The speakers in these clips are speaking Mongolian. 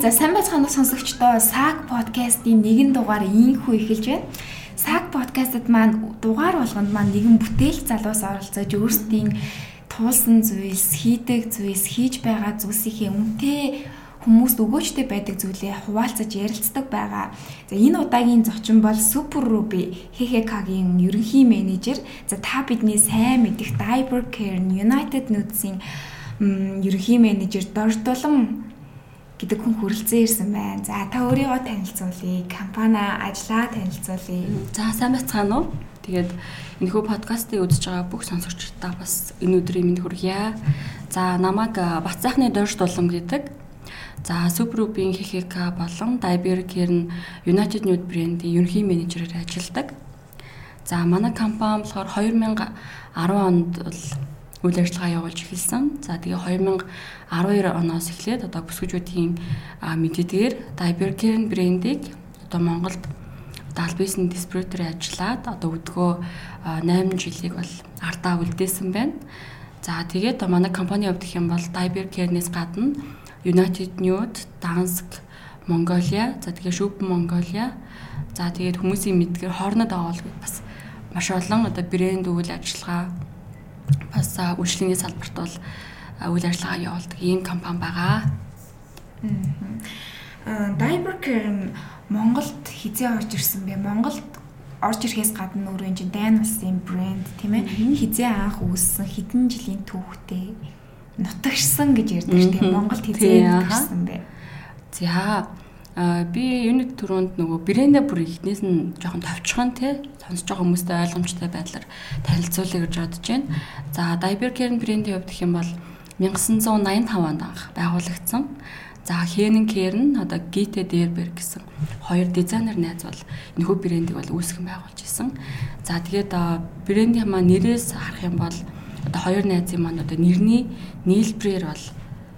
за сайн байцгаана уу сонсогчдоо. Саг подкастын нэгэн дугаар ийхүү эхэлж байна. Саг подкастт маань дугаар болгонд маань нэгэн бүтээл залуус оролцож өөрсдийн туулсан зүйлс, хийдэг зүйлс, хийж байгаа зүйлсийнхээ үнэтэй хүмүүст өгөөжтэй байдаг зүйлээ хуваалцаж ярилцдаг байгаа. За энэ удаагийн зочин бол Super Ruby HHK-гийн ерөнхий менежер. За та бидний сайн мэдих Diaper Care United Nudes-ийн ерөнхий менежер Дордулам гэдэг хүн хүрэлцэн ирсэн байна. За та өөрийгөө танилцуулъя. Компани ажлаа танилцуулъя. За сайн байцгаана уу? Тэгээд энэхүү подкастыг үзэж байгаа бүх сонсогчдаа бас энэ өдрийн мэнд хүргье. За намайг Бат сайхны дорж дулам гэдэг. За Супрупийн ХХК болон Dibercare нь United Nude брэндийн ерөнхий менежерээр ажилладаг. За манай компани болохоор 2010 онд бол үйл ажиллагаа явуулж эхэлсэн. За тэгээ 2012 оноос эхлээд одоо бүсгүүчүүдийн мэдээдгээр Dibercare брендийг одоо Монголд албисны дистрибьюторын ажиллаад одоо өдгөө 8 жилийг бол ардаа үлдээсэн байна. За тэгээд манай компани хувьд гэх юм бол Dibercare-нээс гадна United Nude, Dansk, Mongolia, за тэгээ Shub Mongolia. За тэгээд хүмүүсийн мэдгээр хоорнод авал бас маш олон одоо брэнд үйл ажиллагаа бас үйлчлэгийн салбарт бол үйл ажиллагаа явуулдаг ийм компани байгаа. Аа Dibercare Монголд хизээ орж ирсэн бэ? Монголд орж ирэхээс гадна өөрөө чинь дайн улсын брэнд тийм ээ хизээ анх үүссэн хэдэн жилийн түүхтэй нутагшсан гэж ярьдаг тийм Монголд хизээ нутагшсан бэ? За А би юуны төрөнд нөгөө брэндэ бүр ихнээс нь жоохон товчхон те сонсож байгаа хүмүүстэй ойлгомжтой байдлаар танилцуулъя гэж бодож байна. За Dibercare брендийн хувьд гэх юм бол 1985 онд анх байгуулагдсан. За Henen Care нь одоо Gite Derber гэсэн хоёр дизайнер найз бол энэхүү брендийг бол үүсгэн байгуулж исэн. За тэгээд брендийн маань нэрээс харах юм бол одоо хоёр найзын маань одоо нэрний нийлбэрээр бол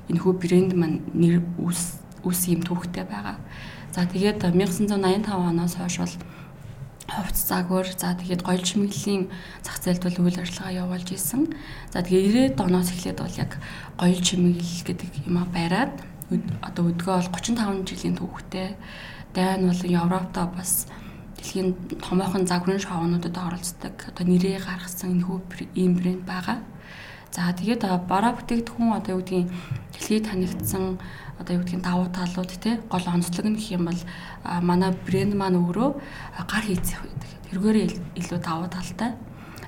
энэхүү брэнд маань нэр үүс үс юм түүхтэй байгаа. За тэгээд 1985 оноос хойш бол хувц загвар за тэгээд гоёл чимэглэлийн зах зээлд бол үйл ажиллагаа явуулж исэн. За тэгээд 90-ад оноос эхлээд бол яг гоёл чимэглэл гэдэг юм а байраад одоо өдгөө бол 35 жилийн түүхтэй. Дайн болон Европтоо бас дэлхийн томоохон загварын шоунуудад оролцдог. Одоо нэрээ гаргасан энэ хүү ийм брэнд байгаа. За тэгээд бараа бүтээгдэхүүн одоо юу гэдгийг дэлхийд танигдсан одоо юу гэдгийг давуу талууд тий гол онцлог нь гэх юм бол манай брэнд маань өөрөө гар хийцэх байдаг. Тэргээрээ илүү давуу талтай.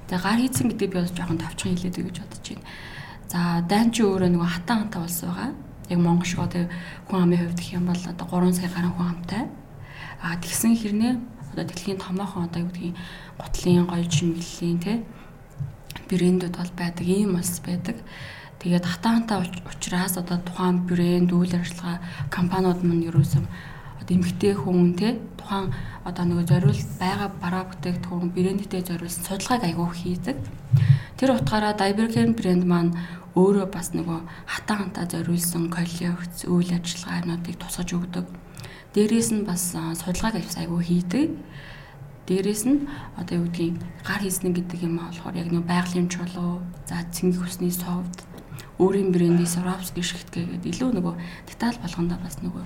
Тэгээ гар хийцэн гэдэг би бас жоохон товчхон хэлээд гэж бодож байна. За дайн чи өөрөө нөгөө хатан хантаа болсон байгаа. Яг Монгол шиг одоо хүн амын хувьд гэх юм бол одоо 3 сая гаруй хүн амтай. А тэгсэн хэрнээ одоо дэлхийн томоохон одоо юу гэдгийг гутлын гоё чимэглэлийн тий брэндүүд бол байдаг, ийм улс байдаг. Тэгээд хатаантай учраас одоо тухайн брэнд үйл ажиллагаа компаниуд мань ерөөсөө одоо эмгтэй хүн те тухайн одоо нөгөө зориул байгаа бараа бүтээгдэхүүн брэндтэй зориулсан судалгааг айгуу хийдэг. Тэр утгаараа Dibergen брэнд маань өөрөө бас нөгөө хатаантаа зориулсан коллекц үйл ажиллагаануудыг тусгаж өгдөг. Дээрээс нь бас судалгааг айгуу хийдэг. Дээрээс нь одоо юу гэдгийг гар хийснэ гэдэг юм болохоор яг нэг байгалийн чулуу, за цэнгэх хүсний совд, өөрийн брендийн Swarovski шигтгээ гэдэг илүү нөгөө деталь болгондоо бас нөгөө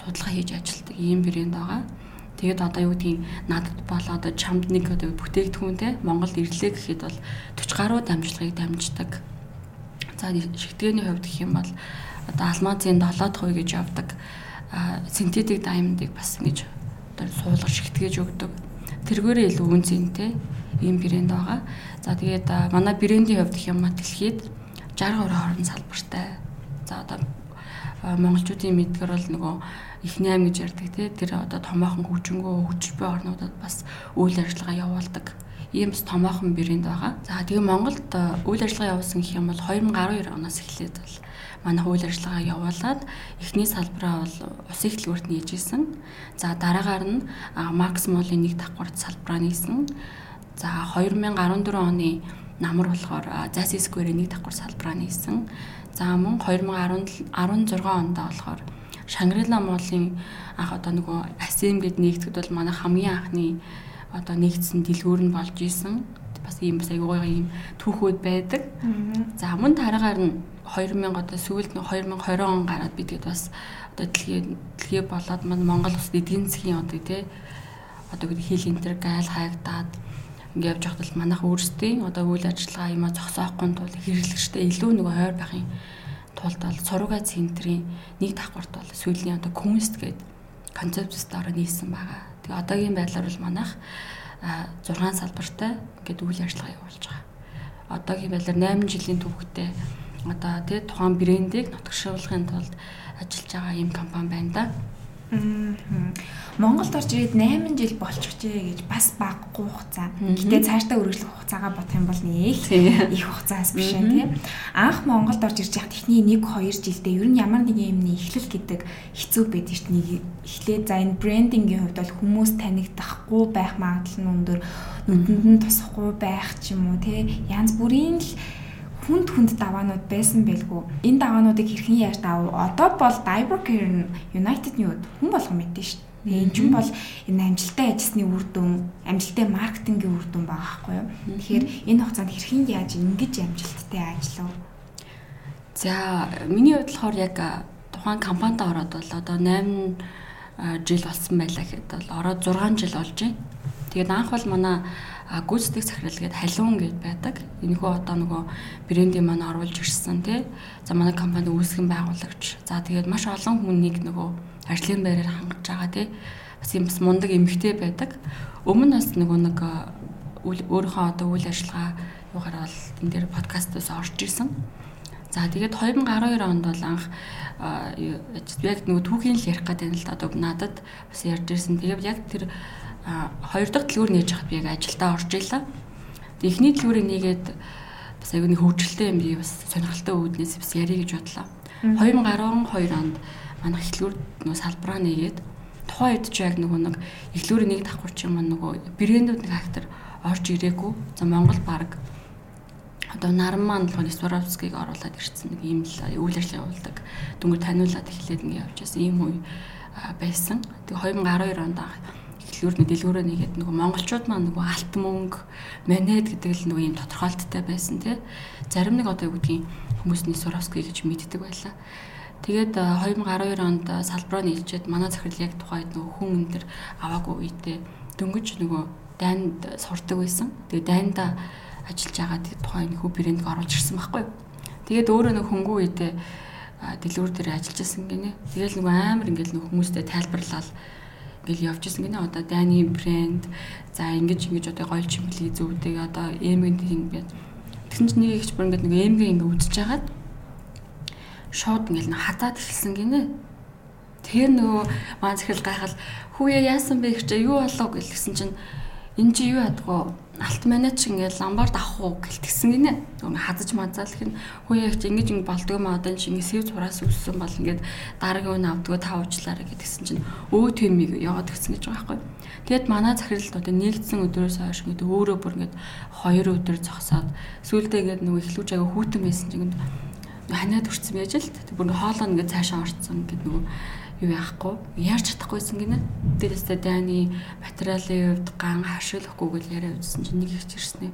судалгаа хийж ажилтдаг ийм брэнд байгаа. Тэгээд одоо юу гэдгийг надад болоо одоо чамд нэг одоо бүтээгдэхүүн те Монголд ирлээ гэхэд бол 40 гаруй дамжлагыг дамждаг. За шигтгээний хувьд гэх юм бол одоо алмазын 7 дахь үе гэж явдаг синтетик даймондыг бас ингэж одоо суулгаж шигтгэж өгдөг тэргээрээ илүү үн цэнтэй ийм брэнд байгаа. За тэгээд манай брэндийн хувьд гэх юм а дэлхийд 62 хорон салбартай. За одоо монголчуудын мэдгээр бол нөгөө их 8 гэж ярьдаг тий тэр одоо томоохон хөгжингөө хөгжиж буй орнуудад бас үйл ажиллагаа явуулдаг ийм томоохон брэнд байгаа. За тэгээ Монголд үйл ажиллагаа явуулсан гэх юм бол 2012 оноос эхлээд бол манай үйл ажиллагаа явуулаад эхний салбараа бол усын хөтөлбөрт нээж исэн. За дараагаар нь Макс Молын нэг давхурд салбараа нээсэн. За 2014 оны намар болохоор Zasi Square-ийн нэг давхар салбараа нээсэн. За мөн 2016 онд болохоор Шангрила Молын анх одоо нөгөө Асем гэд нэгтгэд бол манай хамгийн анхны одоо нэгдсэн дэлгүүр нь болж исэн. бас ийм бас аягүй гоё ийм түүхүүд байдаг. За мөн тараагаар нь 2000 одоо сүүлд нь 2020 он гараад би тэгээд бас одоо дэлхий дэлхий болоод маань Монгол улсад эдийн засгийн одоо тий одоо хил интер гайл хайгдаад ингээд явж байхад л манайх өөрсдийн одоо үйл ажиллагаа юм а зогсоохгүй тул хэрэглэгчтэй илүү нөгөө хойр байхын тулд бол сургай центрийн нэг давхарт бол сүүлийн одоо күнст гэдэг концепцэд ороо нийлсэн байгаа. Тэгээ одоогийн байдлаар бол манайх 6 салбартай ингээд үйл ажиллагаа явуулж байгаа. Одоогийн байдлаар 8 жилийн түүхтэй одоо тий тухайн брендийг нотгшуулахын тулд ажиллаж байгаа юм компани байна да. Монголд орж ирээд 8 жил болчихжээ гэж бас баггүй хугацаа. Гэтэ цаашдаа үргэлжлэх хугацаагаа бодох юм бол нэг их хугацаас биш тийм. Анх Монголд орж ирж байхад эхний 1 2 жилдээ ер нь ямар нэг юмны эхлэл гэдэг хэцүү байдаг шүү дээ. Эхлээд за энэ брендингийн хувьд бол хүмүүс танигдахгүй байх магадлал нь өндөр, нүдэнд нь тусахгүй байх ч юм уу тийм. Янз бүрийн л хүнд хүнд даваанууд байсан байлгүй. Энэ даваануудыг хэрхэн яаж давав? Одоо бол Divercare United-ны хүн болгон мэдэн шүү дээ. Энэ ч бол энэ амжилттай ажилласны үр дүн, амжилттай маркетингийн үр дүн байгаа байхгүй юу? Тэгэхээр энэ хугацаанд хэрхэн яаж ингэж амжилттай ажиллав? За, миний хувьд болохоор яг тухайн компанид ороод бол одоо 8 жил болсон байлаа гэхэд бол ороод 6 жил болж байна. Тэгээд анх бол манай гүйцэтгэх захирал гээд халуун гэд байдаг. Энэхүү одоо нөгөө брендийн маань оруулж ирсэн тий. За манай компани үүсгэн байгуулагч. За тэгээд маш олон хүнийг нөгөө ажлын байраар хангаж байгаа тий. Бас юм бас мундаг эмгтэй байдаг. Өмнө нас нөгөө нэг өөрийнхөө одоо үйл ажиллагаа юугаар бол энэ дээр подкастаас орж ирсэн. За тэгээд 2012 онд бол анх яг нөгөө түүхийн л ярих гэдэг нь л одоо надад бас ярьж ирсэн. Тэгээд яг тэр хоёр дахь дэлгүүр нээж хахад би яг ажилдаа орж ийлаа. Эхний дэлгүүрийг нээгээд бас нэг хөвгчлээ юм би бас сонирхолтой үүднээс бас ярих гэж бодлоо. 2012 онд манай эхлүүр нөө салбараа нээгээд тухайн үед ч яг нөгөө нэг эхлүүрийн нэг давхар ч юм уу нөгөө брэндүүд нэг актер орж ирээгүй. За Монгол баг одоо наран маань л Сваровскийг оруулаад ирсэн нэг ийм л үйл ажиллагаа явуулдаг. Дүнгээр таниулаад эхлээд ингэ явж байсан ийм үе байсан. Тэгээ 2012 онд дэлгүүрний дэлгүүрөө нэгээд нөгөө монголчууд маань нөгөө алт мөнгө, манед гэдэг л нөгөө юм тодорхойлттой байсан тий. Зарим нэг одоо юу гэдгийг хүмүүсний Суровский гэж мэддэг байлаа. Тэгээд 2012 онд салбараа нийлжээд манай захирал яг тухайд нөгөө хүн өндөр аваагүй үедээ дөнгөж нөгөө дайнд сурдаг байсан. Тэгээд дайнда ажиллаж байгаа тухайн хүү брэнд оруулж ирсэн байхгүй юу. Тэгээд өөрөө нөгөө хөнгөө үедээ дэлгүүр дээр ажиллаж байсан гинэ. Тэгэл нөгөө амар ингээл нөгөө хүмүүстэй тайлбарлал ингээл явж исэн гинэ одоо дайны брэнд за ингэж ингэж одоо гоё чимглий зүвдэг одоо эмэг ингэ тэгсэн чинь нэг ихч бүр ингээд нэг эмэг ингэ үдчихэж хагаад шууд ингээл хадаад эхэлсэн гинэ тэр нөгөө маань захирал гайхал хүүе яасан бэ? Гэж юу болов? гэлсэн чинь энэ чи юу ядгаа алт манай ч ингээд ламбаар давах уу гэлтгсэн гинэ. Нөгөө хадаж мазаал хин хөөе чи ингэж ингэ болдгоо маа одоо чи ингэ сэв зураас үссэн бол ингээд дараагийн үн авдгаа та уучлаарай гэдгсэн чинь өө тэмиг яваад гисэн гэж байгаа байхгүй. Тэгэд манай захиралд одоо нэгдсэн өдрөөс хойш ингээд өөрөө бүр ингээд хоёр өдөр зогсоод сүүлдээ ингээд нөгөө ихлүүж аяга хүүтэн байсан чинь ингээд ханаад өрцсөн байж л тэг бүр хоолоо ингээд цаашаа орцсон ингээд нөгөө юу яахгүй яарч чадахгүйсэн гинэ. Дээрээсээ дайны материалын хувьд ган хашиулахгүй гэл яриа үзсэн чинь нэг ихч ирснэ.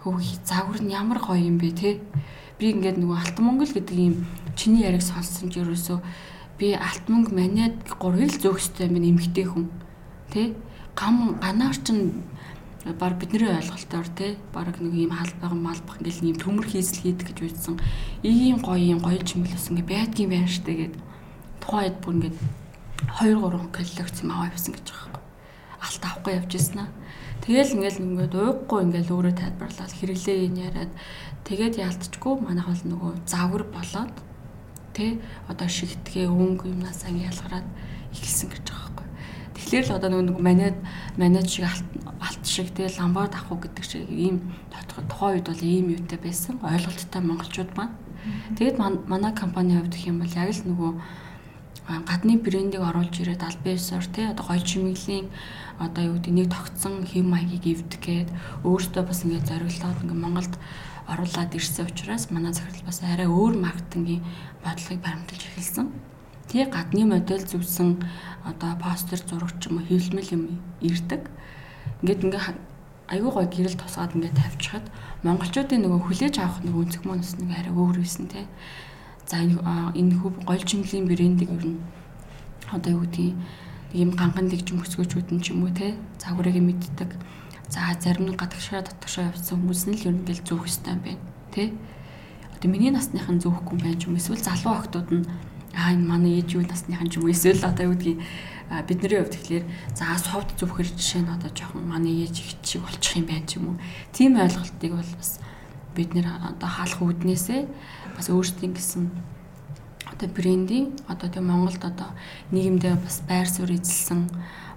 Хөөе загвар нь ямар гоё юм бэ те. Би ингээд нөгөө Алтан Монгол гэдэг ийм чиний яриг сонссон ч ерөөсөө би Алтан мөнгө манайд 3 л зөөхстэй минь эмхтэй хүн. Тэ? Гам ганаар чин баг бидний ойлголтоор те баг нэг ийм халбаг малбах ингээл ийм төмөр хийсэл хийдэг гэж үзсэн. Ийм гоё ийм гоё чимгэлс ингээ байдгийн байна штэ гэдэг тухайд бүр ингээд 2 3 килогц юм аваа явсан гэж байгаа юм. Алт авахгүй явж ирсэн аа. Тэгэл ингээл ингээд ууггүй ингээл өөрөө тайлбарлаад хэрэглээ ин яриад тэгээд яалтчгүй манайх бол нөгөө завар болоод тэ одоо шигтгээ өнгө юмнаас ин ялгараад эхэлсэн гэж байгаа байхгүй. Тэгэхээр л одоо нөгөө манайд манайд шиг алт шиг тэгээ ламбаар авах гэдэг шиг ийм тухайн үед бол ийм юутай байсан ойлголттой монголчууд маань. Тэгээд манай компани хувьд гэх юм бол яг л нөгөө гадны брендийг оруулж ирээд аль биесээр тий одоо гоё чимэглийн одоо юу гэдэг нэг тогтсон хэм маягийг эвдэх гээд өөртөө бас ингээд зориглоод ингээд Монголд оруулаад ирсэн учраас манай захирал бас арай өөр маркетингийн бодлогыг баримталж эхэлсэн. Тий гадны модель зүвсэн одоо постэр зураг ч юм уу хэвлэмэл юм ирдэг. Ингээд ингээд аюу гой гэрэл тусгаад ингээд тавьчихад монголчуудын нөгөө хүлээж авах нөгөө өнцөг маань бас нэг арай өөр байсан те. За энэ хөв голжимлийн брендийг ер нь одоо юу гэдгийг ийм ганхан дэгжим өсгөөчүүд нь ч юм уу те загварыг мэддэг. За зарим нь гадагшаа дотгошоо явсан хүмүүс нь л ер нь гэл зөөх хэвээр юм байна те. Одоо миний насныхан зөөхгүй ч юм эсвэл залуу охтууд нь аа энэ манай ээж юу насныхан ч юм уу эсвэл одоо юу гэдгийг бидний хувьд тэгэхээр за совд зүвхэр жишээ нь одоо жоохон манай ээж их шиг болчих юм байна ч юм уу. Тийм ойлголтыг бол бас бид нэр одоо хаалх үүднээсээ бас өөрсдийн гэсэн одоо брендинг одоо тийм Монголд одоо нийгэмдээ бас байр суурь эзэлсэн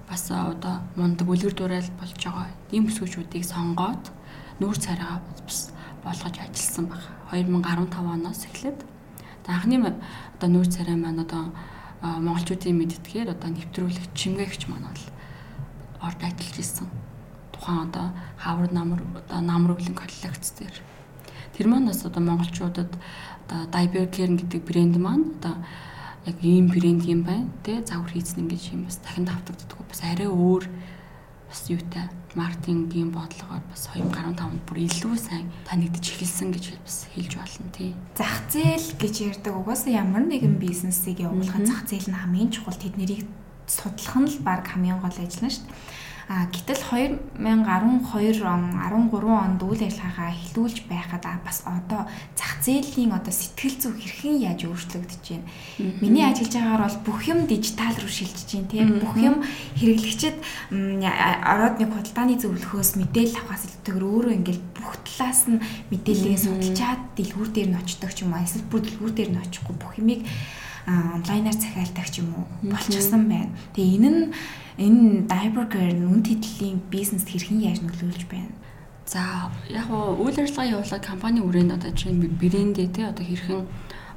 бас одоо мундаг үлгэр дуурайл болж байгаа ийм бүсгүүчүүдийг сонгоод нүүр царайгаа бас болгож ажилласан баг. 2015 оноос эхлээд анхны одоо нүүр царай маань одоо монголчуудын мэдтгэхээр одоо нэвтрүүлэх чимгээгч маань бол орд ажиллаж исэн. Тухайн одоо хавар намар одоо намруулын коллекц дээр Тэр маань бас одоо монголчуудад одоо Diberger гэдэг брэнд маань одоо яг ийм брэнд юм байна тий загвар хийцэн ингэж юм бас дахин давтагддаг бас арай өөр бас юутай маркетингийн бодлогоор бас 2015 онд бүр илүү сайн танигдж эхэлсэн гэж бас хэлж болно тий. Зах зээл гэж ярьдаг угаасаа ямар нэгэн бизнесийг явуулахад зах зээл нь хамгийн чухал тэднийг судлах нь л баг хамгийн гол ажил нь шүү дээ. А гэтэл 2012 он 13 онд үйл ажиллагаагаа эхлүүлж байхад бас одоо зах зээлийн одоо сэтгэл зүй хэрхэн яаж өөрчлөгдөж байна. Миний ажиллаж байгаагаар бол бүх юм дижитал руу шилжиж байна тийм бүх юм хэрэглэгчэд ороод нэг худалдааны зөвлөхөөс мэдээлэл авахаас илүүтэйгээр өөрөө ингээл бүх талаас нь мэдээллийг судалчаад дэлгүүр дээр нь очдог ч юм уу эсвэл бүр дэлгүүр дээр нь очихгүй бүх юмыг онлайнаар захиалдаг ч юм уу болчихсон байна. Тэгээ энэ нь энэ Diberger нүн тэтгэлийн бизнест хэрхэн яаж нөлөөлж байна? За яг нь үйл ажиллагаа явуулаад компани үрээнд одоо чинь брэндээ те одоо хэрхэн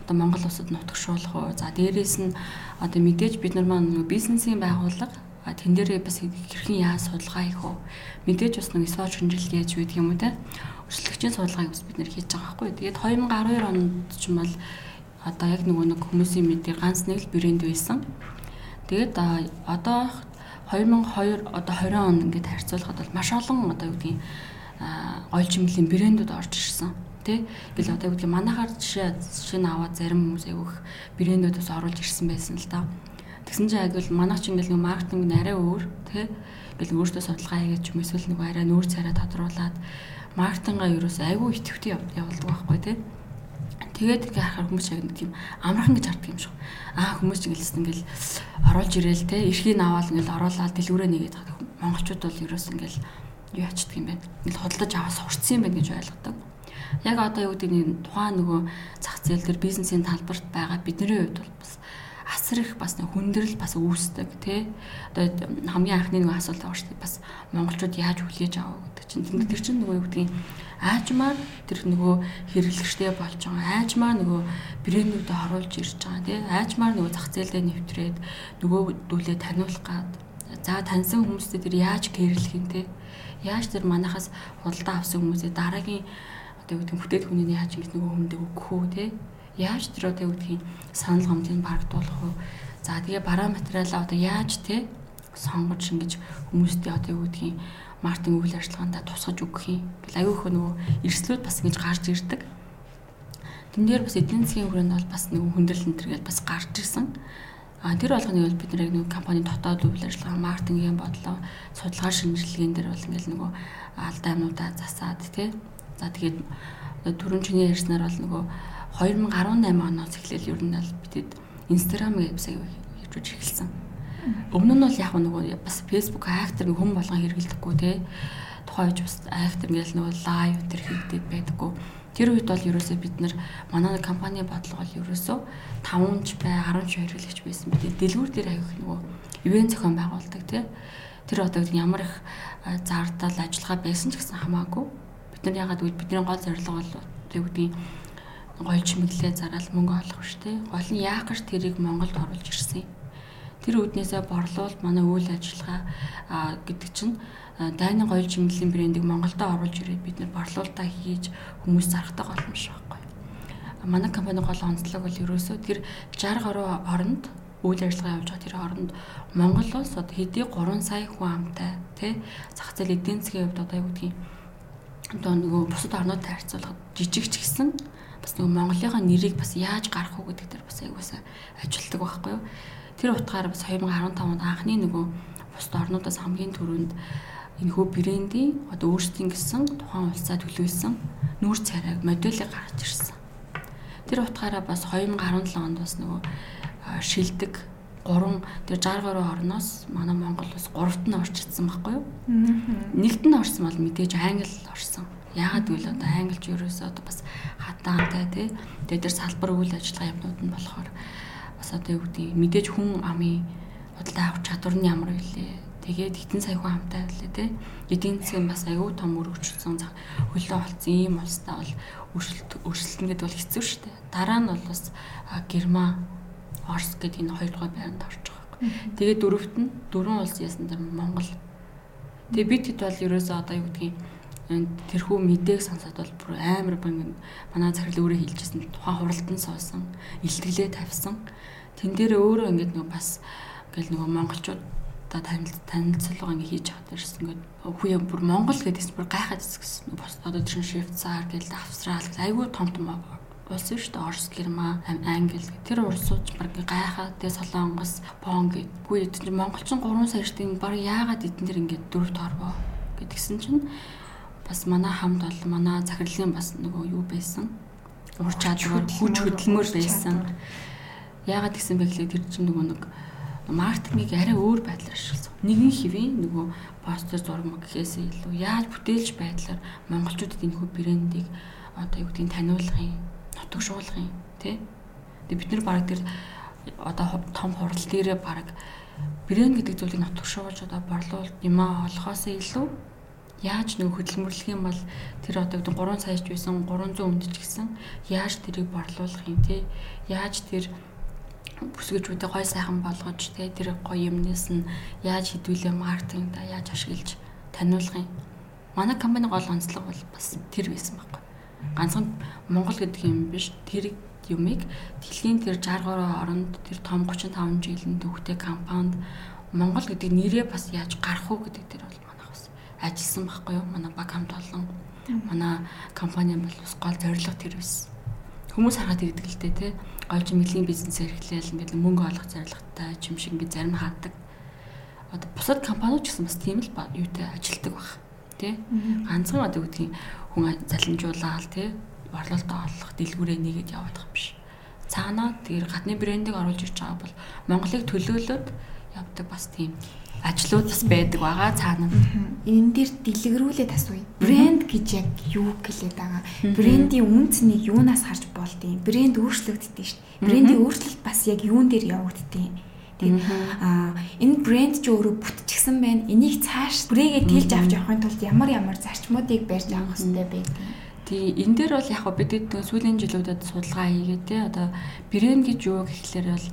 одоо Монгол улсад нутагшуулах уу. За дээрээс нь одоо мэдээж бид нар маань бизнесийн байгууллага а тэн дээрээ бас хэрхэн яа судалгаа хийх вэ? Мэдээж бас нэг SWOT хэмжилт яаж үйдэг юм уу те? Өрсөлдөгчийн судалгааг бас бид нэр хийж байгаа байхгүй. Тэгээд 2012 онд ч юм бол одоо яг нөгөө нэг хүмүүсийн мэдээ ганц нэг л брэнд байсан. Тэгээд одоо 2002 одоо 20 он ингээд харьцуулахад бол маш олон одоо юу гэдгийг гол чимлийн брэндүүд орж ирсэн тий гэл одоо юу гэдгийг манайхаар жишээ жишээ нь аваад зарим хүмүүс айгүйх брэндүүдээс оруулж ирсэн байсан л да. Тэгсэн чинь яг л манайх ч ингээд нэг маркетинг арай өөр тий гэл өөртөө судалгаа хийгээд ч юм эсвэл нэг арай нүүр царай тодруулаад маркетингаа ерөөс айгүй идэвхтэй явуулдаг байхгүй тий Тэгээд ингээ харахаар хүмүүс яг нэг тийм амархан гэж харддаг юм шиг. Аа хүмүүс ингээл ингээл оруулж ирээл те эрхийг аваад ингээл оруулаад дэлгүүрээ нэгээд монголчууд бол ерөөс ингээл юу ячдаг юм бэ? Ингээл хөдөлж аваад сурцсан юм байна гэж ойлгодог. Яг одоо юу гэдэг нь тухайн нөгөө зах зээл дээр бизнесийн талбарт байгаа бидний хувьд бол бас асар их бас хүндрэл бас үүсдэг тий. Одоо хамгийн анхны нэг асуулт байгаа шүү дээ. Бас монголчууд яаж хүлээж авах гэдэг чинь. Тэр чинь нөгөө юу гэдгийг аажмаар тэр нөгөө хэрэглэгчтэй болж байгаа. Аажмаар нөгөө брэндүүдэд оруулж ирж байгаа тий. Аажмаар нөгөө зах зээлдээ нэвтрээд нөгөө дүүлээ таниулах гад. За таньсан хүмүүстэй тэр яаж гэрлэх юм тий. Яаж тэр манахаас худалдаа авсан хүмүүсээ дараагийн одоо юу гэдэг бүтээгдэхүүнийг яаж ингэж нөгөө хүндээ өгөх үү тий. Яаж тэр одоо юу гэдгийг санал гомдыг барагдуулах вэ? За тэгээ бараа материалаа одоо яаж тий сонгож ингэж хүмүүстээ одоо юу гэдгийг маркетинг үйл ажиллагаанд тусгаж өгөх юм. Гэл аюух нөгөө эрсдлүүд бас ингэж гарч ирдэг. Тэн дээр бас эдийн засгийн хүрээнд бол бас нэг хүндрэл энэ төргээл бас гарч ирсэн. А тэр болгоныг бол бид нэг компани дотоод үйл ажиллагаа маркетингийн бодлоо судалгаа шинжилгээнд дээр бол ингээл нөгөө алдаа юмудаа засаад тий. За тэгээд түрүүн чиний ярьснаар бол нөгөө 2018 оноос эхлээл ер нь бол бидэд Instagram вебсайт үж эхэлсэн Өмнө нь бол яг нөгөө бас Facebook актер хүн болгон хэрэглэдэггүй те. Тухайн үеч бас актер ингээл нөгөө лайв төр хийгдээд байдаггүй. Тэр үед бол ерөөсөө бид нар манай компани бодлого бол ерөөсөө 5 ч бай 10 ч хэрэглэгч байсан бид дэлгүүр дээр аяг нөгөө ивент зохион байгуулдаг те. Тэр одоо ямар их зардал ажиллагаа байсан ч гэсэн хамаагүй. Бид нар ягаад гэвэл бидний гол зорилго бол тэг үгдийн гол чимэглэлээ зараал мөнгө олох шүү дээ. Гол нь яах гэж тэрийг Монголд оруулж ирсэн юм Тэр үүднээсээ борлуулалт манай үйл ажиллагаа гэдэг чинь дайны гоёл чимэглэлийн брендийг Монголдо оруулж ирээд бид нэр борлуулалтаа хийж хүмүүс зарахтай боломж байхгүй. Манай компани гол онцлог бол ерөөсөө тэр 60 гаруй оронд үйл ажиллагаа явуулж байгаа тэр хооронд Монгол улс одоо хэдий 3 сая хүн амтай тий зах зээл эдийн засгийн хувьд одоо юу гэдгийг одоо нөгөө бусад орнуудтай харьцуулахад жижиг ч гэсэн бас нөгөө Монголынхаа нэрийг бас яаж гарах уу гэдэг дээр бас аягуулсаа ажилтдаг байхгүй юу. Тэр утгаараа бас 2015 онд анхны нөгөө бусад орнуудаас хамгийн түрүүнд энэ хөө брендийн одоо өөрсдийн гэсэн тухайн улсаа төлөвлөсөн нүүр царайг модулыг гаргаж ирсэн. Тэр утгаараа бас 2017 онд бас нөгөө шилдэг 3 тэр 63 орноос манай Монгол бас 3-т нь орж ирсэн байхгүй юу? Нэгт нь орсон бол мэдээж англи орсон. Яагаад гэвэл одоо англич ерөөсөө одоо бас хатаантай тий. Тэгээд тэр салбар үйл ажиллагаа юмнууд нь болохоор бас одоо юу гэдэг мэдээж хүн амын худалдаа авах чадвар нь ямар вэ? Тэгээд хитэн сая хүн хамтай байлээ тий. Эдийн засгийн бас аюу том өргөжсөн хөлөө олцсон ийм улстай бол өршөлт өршөлтөн гэдэг бол хэцүү шүү дээ. Дараа нь бол бас Герман Орос гэдэг энэ хоёрдугаар байранд орж байгаа юм. Тэгээд дөрөвт нь дөрвөн улс яасан дээр Монгол. Тэгээд бид хэд бол ерөөсөө одоо юу гэдгийг тэрхүү мэдээг сонсоод бол бүр амар банг манай захирал өөрөө хэлжсэн тухайн хуралдан суусан, илтгэлээ тавьсан. Тэн дээр өөрөө ингээд нөгөө бас ингээл нөгөө монголчууд та танилцуулга ингээ хийж аваад ирсэн ингээд хүүе бүр Монгол гэдэгс бүр гайхаад ирсэн. Бос одоо тэр Швейцар гээл Австрал айгүй том том улс шүү дээ. Орос, Герман, Англи тэр улсууд баг гайхаад тэгээ Солонгос, Пон гэдэггүй эдгээр монголчин 3 сая штийн баг яагаад эдэн дэр ингээд дөрөв торвоо гэдгсэн чинь бас манай хамт бол манай захирлын бас нөгөө юу байсан. Ур чадвар, хүч хөдөлмөр байсан. Яагаад гэсэн бэ гэхлээр тэр чинь нөгөө нэг маркетингийг арай өөр байдлаар ашигласан. Нэгэн хэвийн нөгөө постэр зураг гэхээс илүү яаж бүтээлч байдлаар монголчуудад энэ хүү брендийг одоо юу гэдгийг таниулахын нутагшуулгын тий. Тэгээ бид нар баг тэр одоо том хурал дээрээ баг брэнд гэдэг зүйлийг нутагшуулж одоо борлуулалт юмаа олохоос илүү яаж нэг хөдөлмөрлөх юм бол тэр одоо гэдэг 3 саяч байсан 300 өндч гисэн. Яаж тэрийг борлуулах юм те? Яаж тэр бүсгүүчүүдэд гой сайхан болгож те? Тэр гоё юмнээс нь яаж хідүүлээ маркетингда яаж ашиглаж таниулах юм? Манай компани гол онцлог бол бас тэр байсан байхгүй. Ганцхан Монгол гэдэг юм биш тэр юмыг дэлхийн тэр 63 оронд тэр том 35 жилийн төвхтэй компанид Монгол гэдэг нэрээ бас яаж гарах уу гэдэг тэр ажилласан байхгүй юу? Манай баг хамт олон. Манай компани бол бас гол зорилго тэр байсан хүмүүс хараад ирдэг л дээ тий гой чимэглэлийн бизнес эрхлээл ингээд мөнгө олох зорилготой юм шиг ингээд зарим хаадаг. Одоо бусад компаниуд ч гэсэн бас тийм л юутай ажилтдаг баг тий ганцхан одоо үгдгийн хүн залинжуулаад тий борлуулалтаа олох дэлгүүрээ нэгэд байгаа юм биш. Цаанаа тэр гадны брендийг оруулж ирж байгаа бол Монголыг төлөөлөөд явдаг бас тийм ажлууд бас байдаг байгаа цаана. Энэ дээр дэлгэрүүлээд асууя. Брэнд гэж яг юу гэлээд байгаа? Брендийн үнцнийг юунаас харж болдгийг? Брэнд өөрчлөгддөг шүү дээ. Брендийн өөрчлөлт бас яг юун дээр явагддгийг? Тэгээд аа энэ брэнд ч өөрөө бүтчихсэн байна. Энийг цааш бүрээгээ тэлж авч явахын тулд ямар ямар зарчмуудыг барьж авах хэрэгтэй бэ гэдэг. Тий, энэ дээр бол яг бидэд сүүлийн жилүүдэд судалгаа хийгээд те одоо брэнд гэж юу гэхлээр бол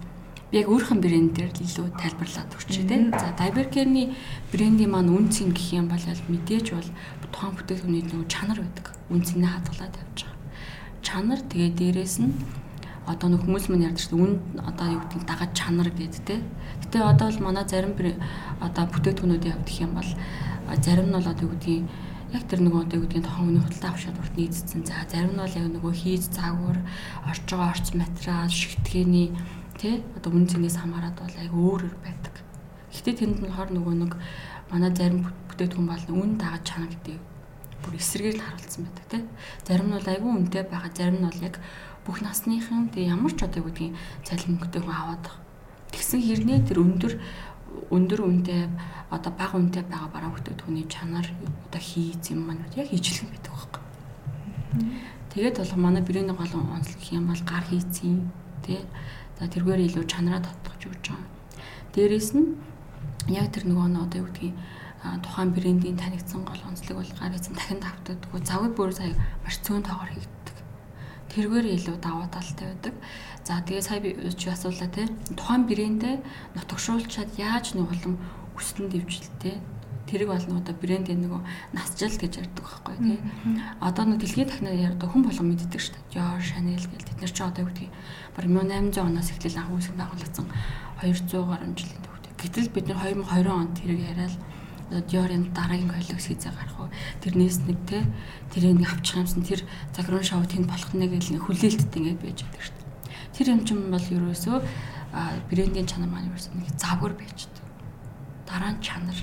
яг өөрхөн брэнд дээр илүү тайлбарлаад өгчээ те. За Dibercare-ний брендийн маань үнцэн гэх юм бол мэдээж бол тухайн бүтээгдэхүүний нөгөө чанар байдаг. Үнцнийг хадгалаад явж байгаа. Чанар тэгээ дээрэс нь одоо нэг хүмүүс мань ярьдаг шүү дээ. Үн одоо юу гэдэг дагаад чанар гэдэг те. Гэтэ одоо бол манай зарим одоо бүтээгдэхүүнүүдийн хувьд гэх юм бол зарим нь бол одоо юу гэдгийг яг тэр нөгөө одоо юу гэдгийг тохон үний худалдаа авах шалгуурт нийцсэн. За зарим нь бол яг нөгөө хийж заагвар орж байгаа орц материал, шигтгэний тэ одоо үн цэнээс хамаарат бол яг өөр өөр байдаг. Гэтэ тэнд нь хор нөгөө нэг манай зарим бүтээгдэхүүн бол үн дагаад чанар гэдэг бүр эсрэгээр л харуулсан байдаг те. Зарим нь бол айгүй үнэтэй байгаа, зарим нь бол яг бүх насныхан тэг ямар ч одоо гэдгийг цалин мөнгөтэй хүн аваад байгаа. Тэгсэн хэрнээ тэр өндөр өндөр үнэтэй одоо бага үнэтэй байгаа бараа бүтээгдэхүүний чанар одоо хийц юм маань яг ижлэн байдаг байхгүй. Тэгээд бол манай брэний гол онцлог юм бол гар хийцэн тий. За тэргээр илүү чанараа татгаж өгч байгаа. Дээрээс нь яг тэр нөгөө нь одоо юу гэдгийг тухайн брендийн танигдсан гол онцлог бол гар хийцэн дахин давтагддаг. Завгүй бүр сая маш цөөн тоогоор хийгддэг тэргээр илүү даваа талтай байдаг. За тэгээ сая би чи асуулаа те тухайн брэндээ нутагшуулчаад яаж нэг улам өсөлтөнд дэвжилтээ тэрийг бол нөгөө брендийн нөгөө насжил гэж ярьдаг байхгүй тий. Одоо нөгөө дэлхийн тахнаар ярьдаг хүн болгон мэддэг шүү дээ. Dior, Chanel гэл тэд нар ч одоо юу гэдгийг баг 1800 оноос эхлээл анх үүсгэн байгуулагдсан 200 гаруй жилийн төвтэй. Гэтэл бид нар 2020 онд тэрийг яриад Dior-ын дараагийн коллекц хийзээ гарах уу. Тэрнээс нэг те тэрийг нэг авчих юмсан тэр загрын шоу тэнд болох нэг л хүлээлттэй ингээд байж байдаг шүү дээ. Тэр юм чинь бол ерөөсөө брендийн чанар маань ерөөсөө нэг завгар байждаг. Дараа нь чанар.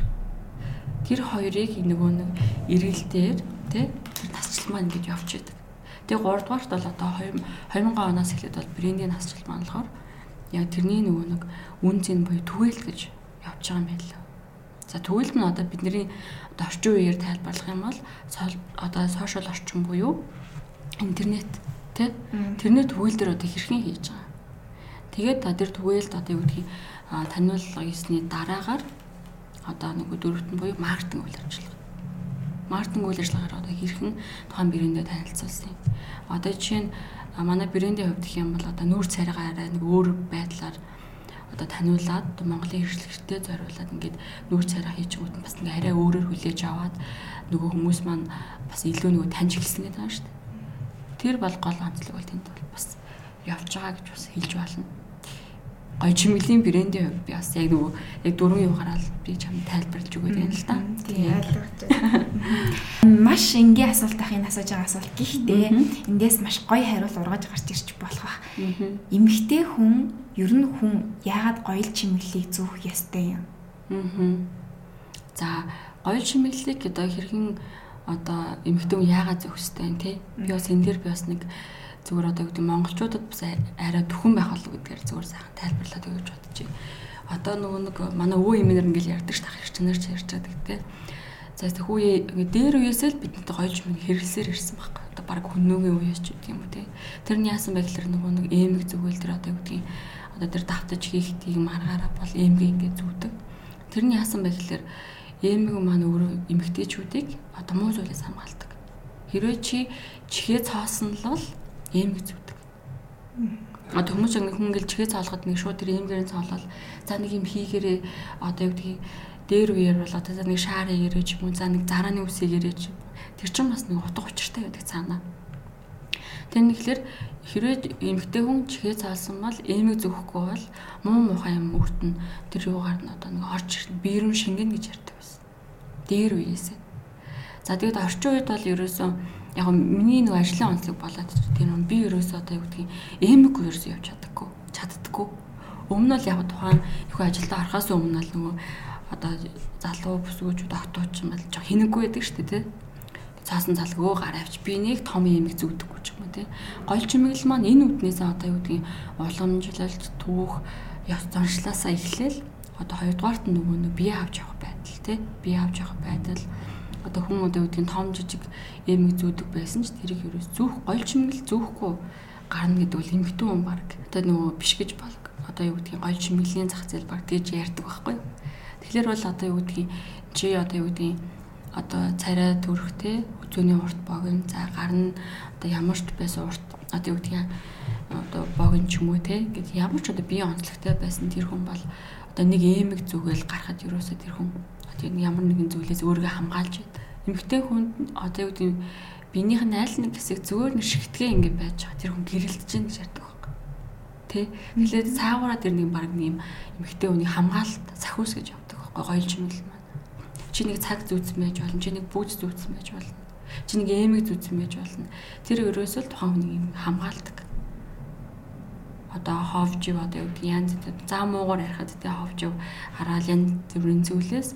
Тэр хоёрыг нөгөө нэг эргэлдээр тэр тасчил маань ингэж явж байдаг. Тэгээ 3 дугаарт бол одоо 2000 оноос эхлээд бол брендийн тасчил маань болохоор яг тэрний нөгөө нэг үн цэн буюу түгээл гэж явж байгаа юм байна л. За тэгвэл нь одоо бидний одоо орчин үеэр тайлбарлах юм бол одоо сошиал орчин буюу интернет тий тэрний түгээл дээр одоо хэрхэн хийж байгаа. Тэгээд тэр түгээлд одоо юу гэдгийг таниулга хийсний дараагаар одоо нэг дөрөвт нь буюу маркетинг үйл ажиллагаа. Маркетинг үйл ажиллагаагаар одоо хэрхэн тухайн брэндээ танилцуулсан юм. Одоо жишээ нь манай брендийн хувьд гэх юм бол одоо нүүр царайгаараа нэг өөр байдлаар одоо таниулаад Монголын хэрэглэгчтэй зориулаад ингээд нүүр царай хийчихгүүд нь бас ингээ арай өөрөөр хүлээж аваад нөгөө хүмүүс маань бас илүү нөгөө таньж эхэлсэн гэдэг юм шүү дээ. Тэр бол гол онцлог бол тэнд бол бас явж байгаа гэж бас хэлж байна гоё чимэглэлийн брендийн хувьд би бас яг нөгөө яг дөрвөн юугаараа л би чам тайлбарлаж өгöd юм л та. Тийм ойлгож байна. Маш энгийн асуулт ах энэ асууж байгаа асуулт гэхдээ эндээс маш гоё хариулт ургаж гарч ирч болох бах. Эмэгтэй хүн ер нь хүн яагаад гоёл чимэглэлийг зүүх ёстой юм? Аа. За гоёл чимэглэлийг одоо хэрхэн одоо эмэгтэй хүн яагаад зүүх ёстой юм те? Би бас энэ дээр би бас нэг зүгээр одоо гэдэг монголчуудад бас арай төхөн байх болов гэдгээр зүгээр сайхан тайлбарлаад өгч бодож байна. Одоо нөгөө нэг манай өвөө эмээнэр ингээл ярьдаг ш тах хэрчнэр ч ярьж байгаа гэдэг. За хүү дээр үеэсээ л бидэнтэй гоёж мэг хэрэглэсээр ирсэн байхгүй. Одоо баг хөнөөгийн үеэс ч гэдэг юм уу те. Тэр нь яасан гэхээр нөгөө нэг эмэг зүгэл тэр одоо гэдгийг одоо тэр давтаж хийх тийм аргаараа бол эмэг ингээд зүвдэг. Тэр нь яасан гэхээр эмэг маань өөрөө эмэгтэйчүүдийг одоо муу зүйлээс хамгаалдаг. Хэрвээ чи чихээ цоосон л бол эмэг зүвдэг. А хүмүүс яг хүн ингээл чихээ цаалахад нэг шууд тэр эмгэрийн цаалал за нэг юм хийгэрээ одоо юу гэдгийг дээр үеэр бол одоо нэг шаар ч юм за нэг зарааны үсийг ч тэр чинь бас нэг утга учиртай байдаг цаанаа. Тэр нэхлэр хэрвээ эмгтэй хүн чихээ цаалсан бол эмэг зөвхгүй бол муу мухай юм өртөн тэр юугаар нь одоо нэг орж ирнэ биерүн шингэн гэж ярьдаг байсан. Дээр үеэсээ. За тэгэд орчин үед бол ерөөсөн яг миний нэг ажлын онцлог болоод тийм би ерөөсөө одоо юу гэдгийг эмэг ерөөсөө явж чаддаггүй чаддаггүй. Өмнө нь яг тухайн их ажилдаа орохоос өмнө л нөгөө одоо залуу бүсгүүчүүд октооч юм бол жоо хинэггүй байдаг шүү дээ тий. Цаасан залгөө гар авч би нэг том эмэг зүгдэггүй ч юм уу тий. Гол чимэглэл маань энэ үднээсээ одоо юу гэдгийг уламжлалт түүх ёс заншлаасаа эхлээл одоо хоёрдугаарт нь нөгөө нэг бие авч явах байдал тий. Бие авч явах байдал одоо хүн одоо үүдгийн том жижиг эмэг зүүдэг байсан ч тэрийг ерөөс зүүх гол чимэгэл зүүхгүй гарна гэдэг бол эмхтэн хүн баг. Одоо нөгөө биш гэж бол одоо юу гэдгийг гол чимэглэлийн зах зээл баг тэгж ярьдаг байхгүй. Тэгэхээр бол одоо юу гэдгийг чи одоо юу гэдгийг одоо царай төрхтэй үзүүний урт богино за гарна. Одоо ямар ч байсан урт одоо юу гэдгийг одоо богино ч юм уу те гэдэг ямар ч одоо бие онцлогтой байсан тэр хүн бол одоо нэг эмэг зүгэл гарахад ерөөсөө тэр хүн тийм ямар нэгэн зүйлээс өөрийгөө хамгаалж байд. Эмэгтэй хүн одоо юу гэдэг биенийх нь айл нэг хэсэг зүгээр нэг шигтгээ ингэ байж байгаа. Тэр хүн гэрэлдэж гин гэж ярьдаг байхгүй. Тэ? Тэгэхээр цаагаараа тэр нэг баг нэг эмэгтэй хүний хамгаалалт сахиус гэж явдаг байхгүй. Гоёлж мэл маань. Чи нэг цаг зүүцсэн байж болно. Чи нэг бүүц зүүцсэн байж болно. Чи нэг эмэг зүүцсэн байж болно. Тэр өрөөсөө л тухайн хүний юм хамгаалдаг одоо ховж юу одоо юу гэдэг янз бүр заа муугаар ярихад тэ ховж юу хараал янз бүрийн зүйлээс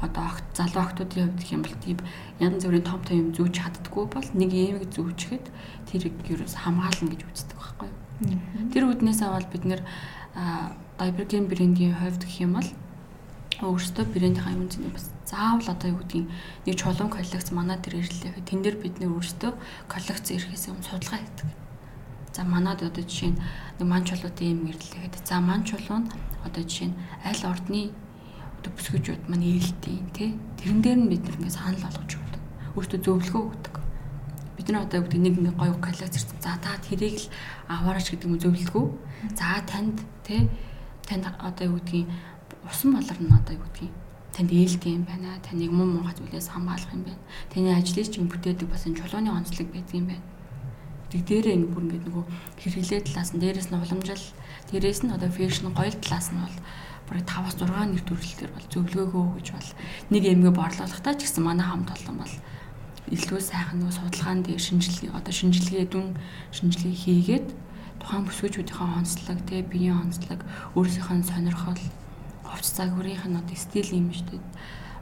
одоо огт залуу охтуудын хувьд гэх юм бол тийм янз бүрийн том том юм зүүж чаддггүй бол нэг эмэг зүүчгээд тэрийг ерөөс хамгаална гэж үздэг байхгүй юу. Тэр үднээс аваад бид нэр Divergen брендийн хувьд гэх юм бол өөрөөсөө брендийнхаа юм зүйн бас заавал одоо юу гэдгийг нэг чулуун коллекц манай дээр ирлээ. Тэн дээр бид нэр өөрөөсөө коллекц ирэхээс өмнө судалгаа хийдэг. За манад одоо жишээ нь нэг ман чулуутын юм ирлээ гэдэг. За ман чулуу нь одоо жишээ нь аль ордны одоо бүсгүүчүүд маань ээлтийн тий тэрэн дээр нь бид нэг ингэ санал болгож өгдөг. Өөртөө зөвлөгөө өгдөг. Бид нар одоо гэдэг нэг нэг гоё коллекц ирсэн. За та тэрийг л аваарч гэдэг юм зөвлөгөө. За танд тий танд одоо юу гэдгийг усан болор нь одоо юу гэдгийг танд ээлдэг юм байна. Таныг муу муухай зүйлээс хамгаалах юм байна. Таны ажлыг чинь бүтээдэг бас энэ чулууны онцлог байдаг юм байна. Тэг дээрээ ингэ бүр ингэ нөгөө хэрэглээ талаас нь дээрээс нь уламжил, дээрээс нь одоо фэшн гоё талаас нь бол бүр 5-аас 6 нэр төрөлтөр бол зөвлөгөөгөө гэж бол нэг эмгээ борлуулахдаа ч гэсэн манай хамт олон бол илүү сайхан нөгөө судалгаан дээр шинжилгээ одоо шинжилгээ дүн шинжилгээ хийгээд тухайн бүсгүүчүүдийн онцлог те биеийн онцлог өөрсдийнх нь сонирхол хувц загварынх нь одоо стил имижтэд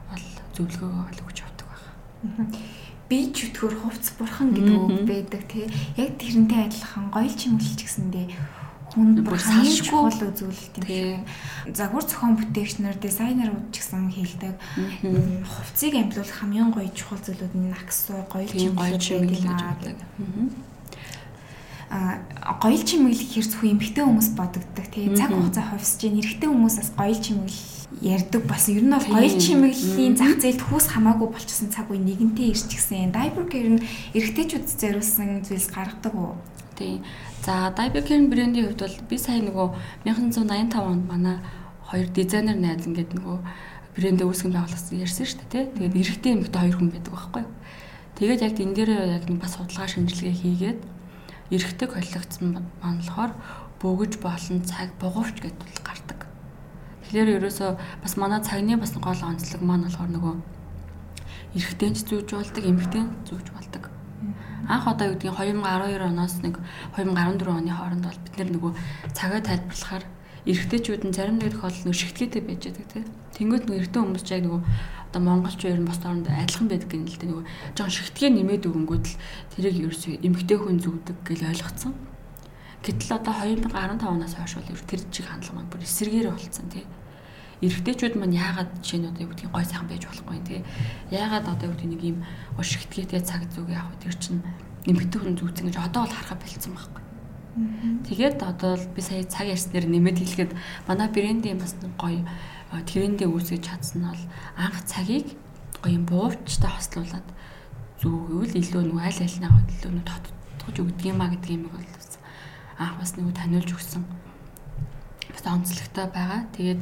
бол зөвлөгөө өгч авдаг байна. Би ч өтгөр хувц бурхан гэдэг үг байдаг тий. Яг тэрнтэй адилхан гоёл чимэглэж гэсэндээ хүнд бүр салшгүй бол үзүүлэлт юм шиг. Загвар зохион бүтээгч нар, дизайнерууд ч гэсэн хэлдэг. Хувцсыг амжилуулах хамгийн гоё чухал зүйлүүд нь наксуу, гоёл чимэглэж байдаг. А гоёл чимэглэх хэр зөвхөн эмэгтэй хүмүүс бодогддог тий. Цаг хугацаа хувьсж эрэгтэй хүмүүс бас гоёл чимэглэл ярддаг бас ер нь бол гоёл чимэглэлийн зах зээлд хүүс хамаагүй болчихсон цаг үе нэгэнтээ ирч гисэн. Diaper care нь эрэгтэйчүүд зориулсан зүйлс гаргадаг уу? Тий. За Diaper Care брендийн хувьд бол би сая нөгөө 1985 онд манай хоёр дизайнер найз ингээд нөгөө брэндээ үүсгэн байгуулсан ярьсан шүү дээ тий. Тэгээд эрэгтэй эмэгтэй хоёр хүн байдаг байхгүй юу? Тэгээд яг энэ дээр яг нэг бас судалгаа шинжилгээ хийгээд эрэгтэй коллекцсан маань болохоор бөгөж болон цаг бугуурч гэдэг гардаг. Тэгэхээр ерөөсөө бас манай цагны бас гол онцлог маань болохоор нөгөө эрэгтэйч зүүж болдог, эмэгтэй зүүж болдог анх одоо юу гэдгийг 2012 оноос нэг 2014 оны хооронд бол бид нөгөө цагаа тайлбарлахаар эрэгтэйчүүд нь зарим нэг тохиолдолд нэг шигтгэдэг байж байгаа тийм. Тэнгүүд нөгөө эрэгтэй хүмүүс яг нөгөө одоо монголч ер нь бос оронд адилхан байдаг гэнэ л дээ нөгөө жоон шигтгээ нэмээд өгөнгүүд л тэрийг ерөөсөө эмэгтэй хүн зүгдэг гэж ойлгоцсон. Гэтэл одоо 2015 оноос хойш бол тэр чиг хандлага маань бүр эсэргээр болцсон тийм эрэгтэйчүүд маань яагаад жишээ нь одоо юу гэдгийг гой сайхан байж болохгүй тий. Яагаад одоо юу гэдэг нэг юм ушигтгээтэй цаг зүг яах вэ? Тэр чинь нэмэгдэх хүн зүүцэн гэж одоо бол харахад болцсон байхгүй. Тэгээд одоо би сая цаг ярьснээр нэмэт хэлэхэд манай брендийн бас гоё трендээ үүсгэж чадсан нь бол анх цагийг гоё юм буувчтай хослуулад зүгвэл илүү нэг аль илүү нэг тодтогч өгдөг юм а гэдэг юм бол анх бас нэг таниулж өгсөн бас онцлогтой байгаа. Тэгээд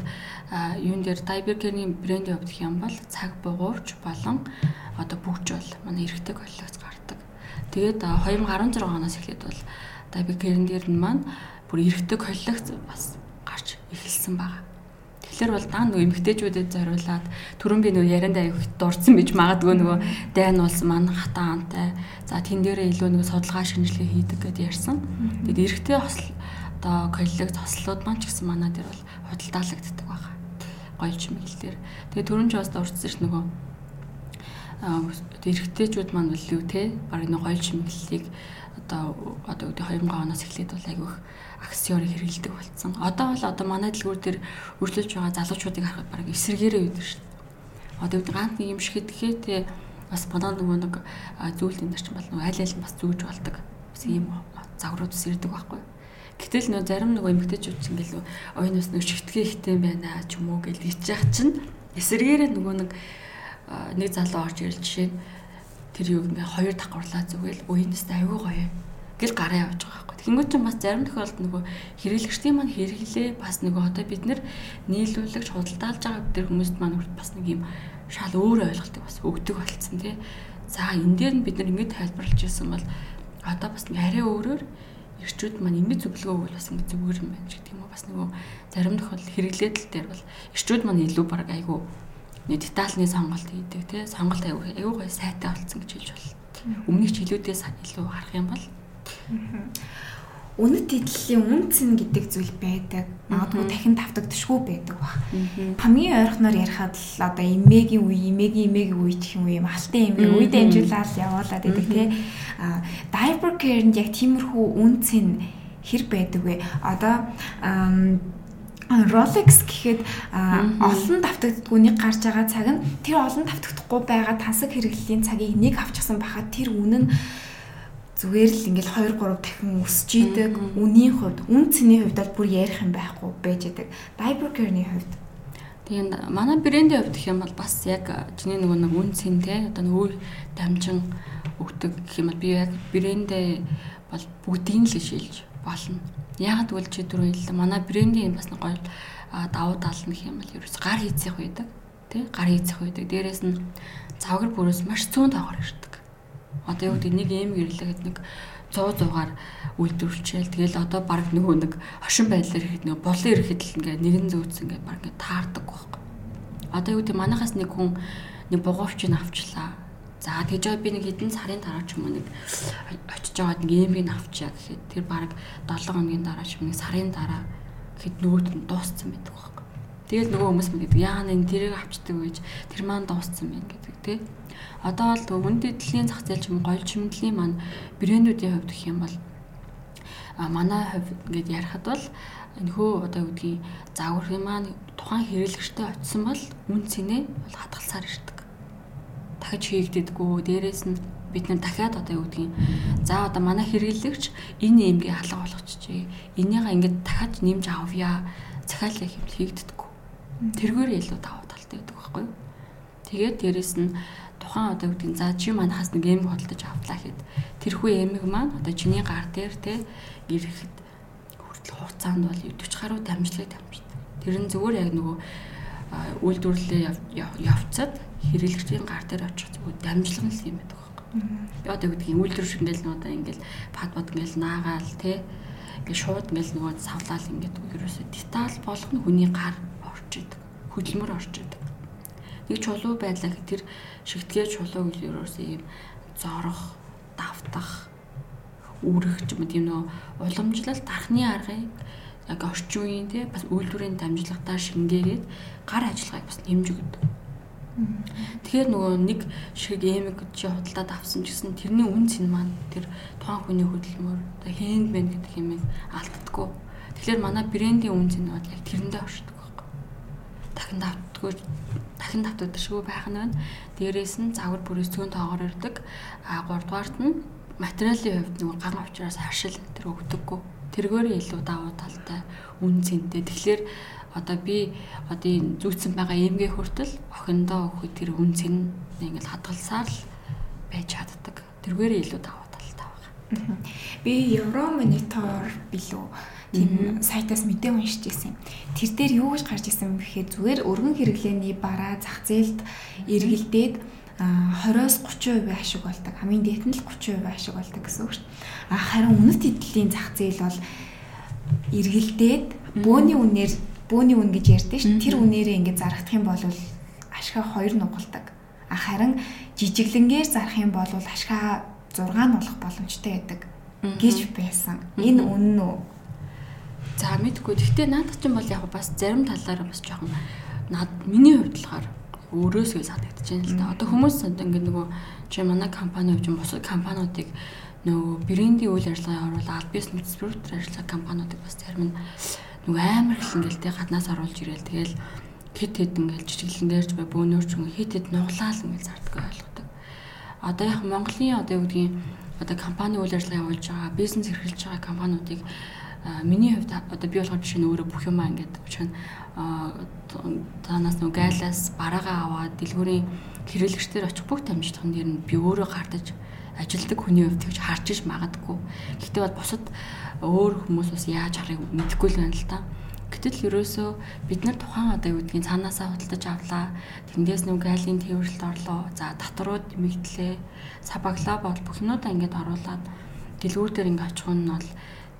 юун дээр Diberger-ийн брендийн хувьд юм бол цаг бугуурч болон одоо бүгж бол манай эрэгтэй коллекц гардаг. Тэгээд 2016 оноос эхлээд бол Diberger-ийн дээр нь маань бүр эрэгтэй коллекц бас гарч эхэлсэн байгаа. Тэгэхээр бол дан нөгөө эмгтээчүүдэд зориулаад түрүүн би нөгөө ярианд аяг дурдсан байж магадгүй нөгөө дайн уулс маань хатаантай. За тэн дээрээ илүү нөгөө судалгаа шинжилгээ хийдэг гэдээ ярьсан. Тэгэд эрэгтэй одоо коллег тослууд маань ч гэсэн манай дээр бол худалдаалагддаг байгаа. Гоё чимэглэл дээр. Тэгээ ч бас дурдсан ш нөгөө эрэгтэйчүүд маань бол юу те баг нэг гоё чимэглэлийг одоо одоо үүдээ 2000 оноос эхлээд бол айгүйх аксиорыг хэрэгэлдэг болсон. Одоо бол одоо манай дэлгүүр дээр үргэлжлүүлж байгаа залуучуудыг харахад баг эсэргээрээ үйдэг шүү дээ. Одоо үүд ганц нэг юм шиг гэхээ те бас манай нөгөө нэг зүйлтэн дээр ч бол аль аль нь бас зүүж болдог. Бас ийм загварууд ус ирдэг байхгүй юу? Гэтэл нөө зарим нэг эмгтээчүүд ч ингээл оюун ус нэг шигтгэе ихтэй байна ч юм уу гэж ичж яах чинь эсэргээрээ нөгөө нэг нэг залуу орж ирэл жишээ тэр юу ингээ хоёр давхарлаа зүгэл уянаас аюу гоё гэл гараа явж байгаа байхгүй. Тэнгүүд чинь бас зарим тохиолдолд нөгөө хэрэглэгчдийн маань хэрэглээ бас нөгөө одоо бид нэр нийлүүлэгч худалдаалж байгаа бид нар хүмүүст маань бас нэг юм шал өөр ойлголтыг бас өгдөг болцсон тий. За энэ дээр нь бид нар ингэ тайлбарлаж ирсэн бол одоо бас арай өөрөөр эрчүүд маань ингэж зөвлөгөө өгвөл бас ингэ зүгээр юм байна гэх юм уу бас нөгөө зарим тохиолдолд хэрэглээдэл дээр бол эрчүүд маань илүү баг айгүй нэг детальны сонголт хийдэг тий? Сонголт айгүй айгүй гой сайтай болцсон гэж хэлж бол. Өмнөх жилүүдээс илүү харах юм бол үнэт эдлэлийн үнцэн гэдэг зүйл байдаг. Магадгүй дахин давтагдшгүй байдаг баг. Хамгийн ойрхоноор ярихад л одоо эмээгийн үе, эмээгийн эмээгийн үе гэх юм уу юм алтан эмээ үе дамжуулаад явуулаад байдаг тий. А diaper care-нд яг тиймэрхүү үнцэн хэр байдаг вэ? Одоо Rolex гэхэд олон давтагддаггүй нэг гарч байгаа цаг нь тэр олон давтагдахгүй байгаа тансаг хэрэглэлийн цагийг нэг авчихсан бахад тэр үнэн нь зүгээр л ингээл 2 3 дахин өсөж идэг. Үнийн хувьд, үн цэний хувьд бол бүр ярих юм байхгүй байж идэг. Diaper care-ний хувьд Тэгээд манай брендийн хувьд гэх юм бол бас яг чиний нөгөө нэг үн цэн те одоо нөгөө дамжин өгдөг гэх юм бол би яг брэндээ бол бүгдийг л шилж болно. Яг тэгвэл чи дөрөв хэллээ. Манай брендийн бас нэг гоё давуу тал нь гэх юм бол ерөөс гар хийцэх байдаг. тий гарын эзэх байдаг. Дээрээс нь завгар бүрээс маш цөөн тоогоор ирдэг. Одоо юу гэдэг нэг эм гэрлэхэд нэг 100 100-аар үйлдвэрлэжэл тэгэл одоо баг нөгөө нэг хошин байдлаар ихэд нөгөө булан ирэхэд л ингээ нэгэн зөөц ингээ баг ингээ таардаг байхгүй. Одоо юу гэдэг манахаас нэг хүн нэг бугуувчийг авчлаа. За тэгж би нэг хэдэн сарын дараа ч юм уу нэг очиж байгаад нэг эмгийг авчаа гэхэд тэр баг 7 хоногийн дараа ч юм нэг сарын дараа гэхэд нөгөөт нь дууссан байдаг байхгүй. Тэгэл нөгөө хүмүүс мэд яа нэ тэрийг авчдаг гэж тэр маань дууссан байна гэдэг тий. Одоо бол үнэтэй дэлхийн зах зээл ч юм гоё чимдлийн маань брэндүүдийн хувьд гэх юм бол а манай хувьд ингээд ярихад бол нөхөө одоо юу гэдгийг загварын маань тухайн хэрэглэгчтэй очисон бол үн цэнэ бол хадгалсаар ирдэг дахиж хийгддэггүй. Дээрээс нь бид нар дахиад одоо юу гэдгийг за одоо манай хэрэглэгч энэ юмгийн халга болгочихжээ. Энийгээ ингээд дахиад нэмж авъя. Захиалга хийгддэггүй. Тэргээр илүү давуу талтай байдаг байхгүй юу? Тэгээд дээрэс нь тухайн одоо юу гэдгийг за чи манахаас нэг эм хөдөлж авлаа гэхэд тэрхүү эмэг маань одоо чиний гар дээр те ирэхэд хүртэл хугацаанд бол 40 гаруй дамжлыг дамждаг. Тэр нь зүгээр яг нөгөө үйлдвэрлэлээ явцад хэрэглэгчийн гар дээр очих зүгээр дамжлага нь л юм байдаг байхгүй. Одоо гэдэг юм үйлдвэр шиг ингээл одоо ингээл пад бод ингээл наагаал те ингээл шууд ингээл нөгөө савлаал ингээд ерөөсөө деталь болгоно хүний гар орж идэг. Хөдөлмөр орж идэг. Нэг чулуу байлаа гэх тэр шигтгээ чулуу гэл ерөөсөө юм зорох, давтах, үүрэх юм тийм нөө уламжлал дархны аргыг яг орчин үеийн те бас үйлдвэрийн дамжлагтаар шингээгээд гар ажиллагааг бас нэмж өгдөг. Тэгэхээр нөгөө нэг шиг эмэг чи худалдаад авсан ч гэсэн тэрний үн цэн маань тэр тухайн хүний хөдөлмөр одоо хэндмэн гэдэг юм алддаггүй. Тэгэхээр манай брендийн үн цэн бол яг тэрэндээ оршдог байхгүй. Дахин давтдаггүй дахин шүү байх нь байна. Дээрээс нь загвар бүрээс цөөн тоогоор ирдэг. А 3 дугаарт нь материалын хувьд нөгөө ган авчраас харшил тэр өгдөггүй. Тэргээр илүү давуу талтай үн цэнтэй. Тэгэхээр одоо би одоо энэ зүүцсэн байгаа эмгээ хүртэл охиндоо өгөх тэр үн цэн ингээл хадгалсаар л байж чаддаг. Тэргээрээ илүү даваа талтай байгаа. Би Евромонитор билүү тийм сайтаас мэдээ уншиж ирсэн. Тэр дээр юу гэж гарч ирсэн бэ гэхээр зүгээр өргөн хэрэглээний бараа зах зээлд эргэлдээд 20-оос 30% ашиг болдог. Хамгийн дээд нь л 30% ашиг болдог гэсэн үг шүү дээ. Харин үнэт эдлийн зах зээл бол эргэлдээд бөөний үнээр бөөний үн гэж ярьдэн ш. Тэр үнээрээ ингээд зарагдах юм бол ашгаа 2 нугалдаг. А харин жижиглэнгээр зарах юм бол ашгаа 6 нуулах боломжтой байдаг гэж байсан. Энэ үнэн үү? За мэдгүй. Гэхдээ наадах чинь бол яг бас зарим талаараа бас жоохон над миний хувьд болохоор өөрөөсөө санагдаж байна л да. Одоо хүмүүс ингээд нөгөө чи манай компани хувьд бусад компаниудыг нөгөө брендийн үйл ажиллагаа оруулаад аль бизнес спортер ажиллагаа компаниудыг бас зарим нь нөгөө амар их ингээл тэ гаднаас оруулж ирээл тэгэл хит хит ингээл жижиглэнгээрч бай бөөнөрч хит хит нуглаал ингээл зарддаг ойлгодог. Одоо яг Монголын одоо юу гэдгийг одоо компани үйл ажиллагаа явуулж байгаа бизнес эрхэлж байгаа компаниудыг миний хувьд одоо би болохоор жишээ нь өөрөө бүх юмаа ингээд учир нь танаас нөгөө гайлаас бараагаа аваад дэлгүүрийн хэрэглэгчдэр очих бүх дамжлагын дээр нь би өөрөө гардаж ажилдаг хүний хувьд тэгж харж иж магадгүй. Гэхдээ бол бусад өөр хүмүүс бас яаж харыг мэдэхгүй л байна л та. Гэтэл ерөөсөө бид нар тухайн одоо юу гэдгийг цаанаасаа худалдаж авлаа. Тэндээс нэг гайлын тээвэрлэлд орлоо. За татварууд нэмэгдлээ. Сабаглаа бол бүх юмудаа ингээд оруулаад дэлгүүр дээр ингээд очих нь бол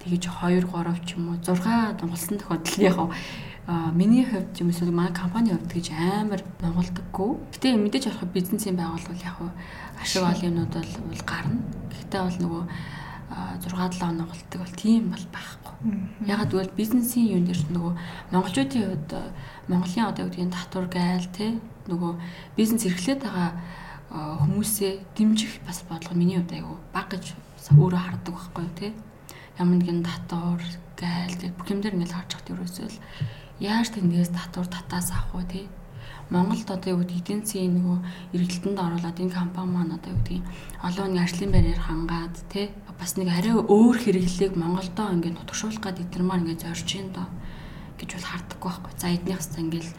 тэгэж 2 3 ч юм уу 6 дунгалсан тохиолдол яг миний хувьд юм эсвэл манай компани хувьд гэж амар нугалдаггүй. Гэтэ мэдээж авах бизнесийн байгуулвал яг ашиг олоннууд бол гарна. Гэхдээ бол нөгөө 6 7 нугалдаг бол тийм бол байхгүй. Ягаад гэвэл бизнесийн юун дээр нөгөө монголчуудын хувьд Монголын одоо гэдгийг татвар гайл те нөгөө бизнес эрхлээд байгаа хүмүүсээ дэмжих бас бодлого миний хувьд айгүй баг гэж өөрөө хардаг байхгүй те. Ямар нэгэн татвар гайл те бүх юм дээр ингээл харж хат ерөөсөө л яаж тэндээс татвар татаас авах вэ те Монголд одоо юу гэдэг эдийн засгийн нөгөө эргэлтэнд оруулаад энэ компани маань одоо юу гэдэг олон нэг ажлын байраар хангаад тий бас нэг арай өөр хэрэглээг Монголдоо ингээд нутгшуулах гад эднэрмаар ингээд зорж ийн доо гэж бол харддаггүй байхгүй. За эднийх хэвээр ингээд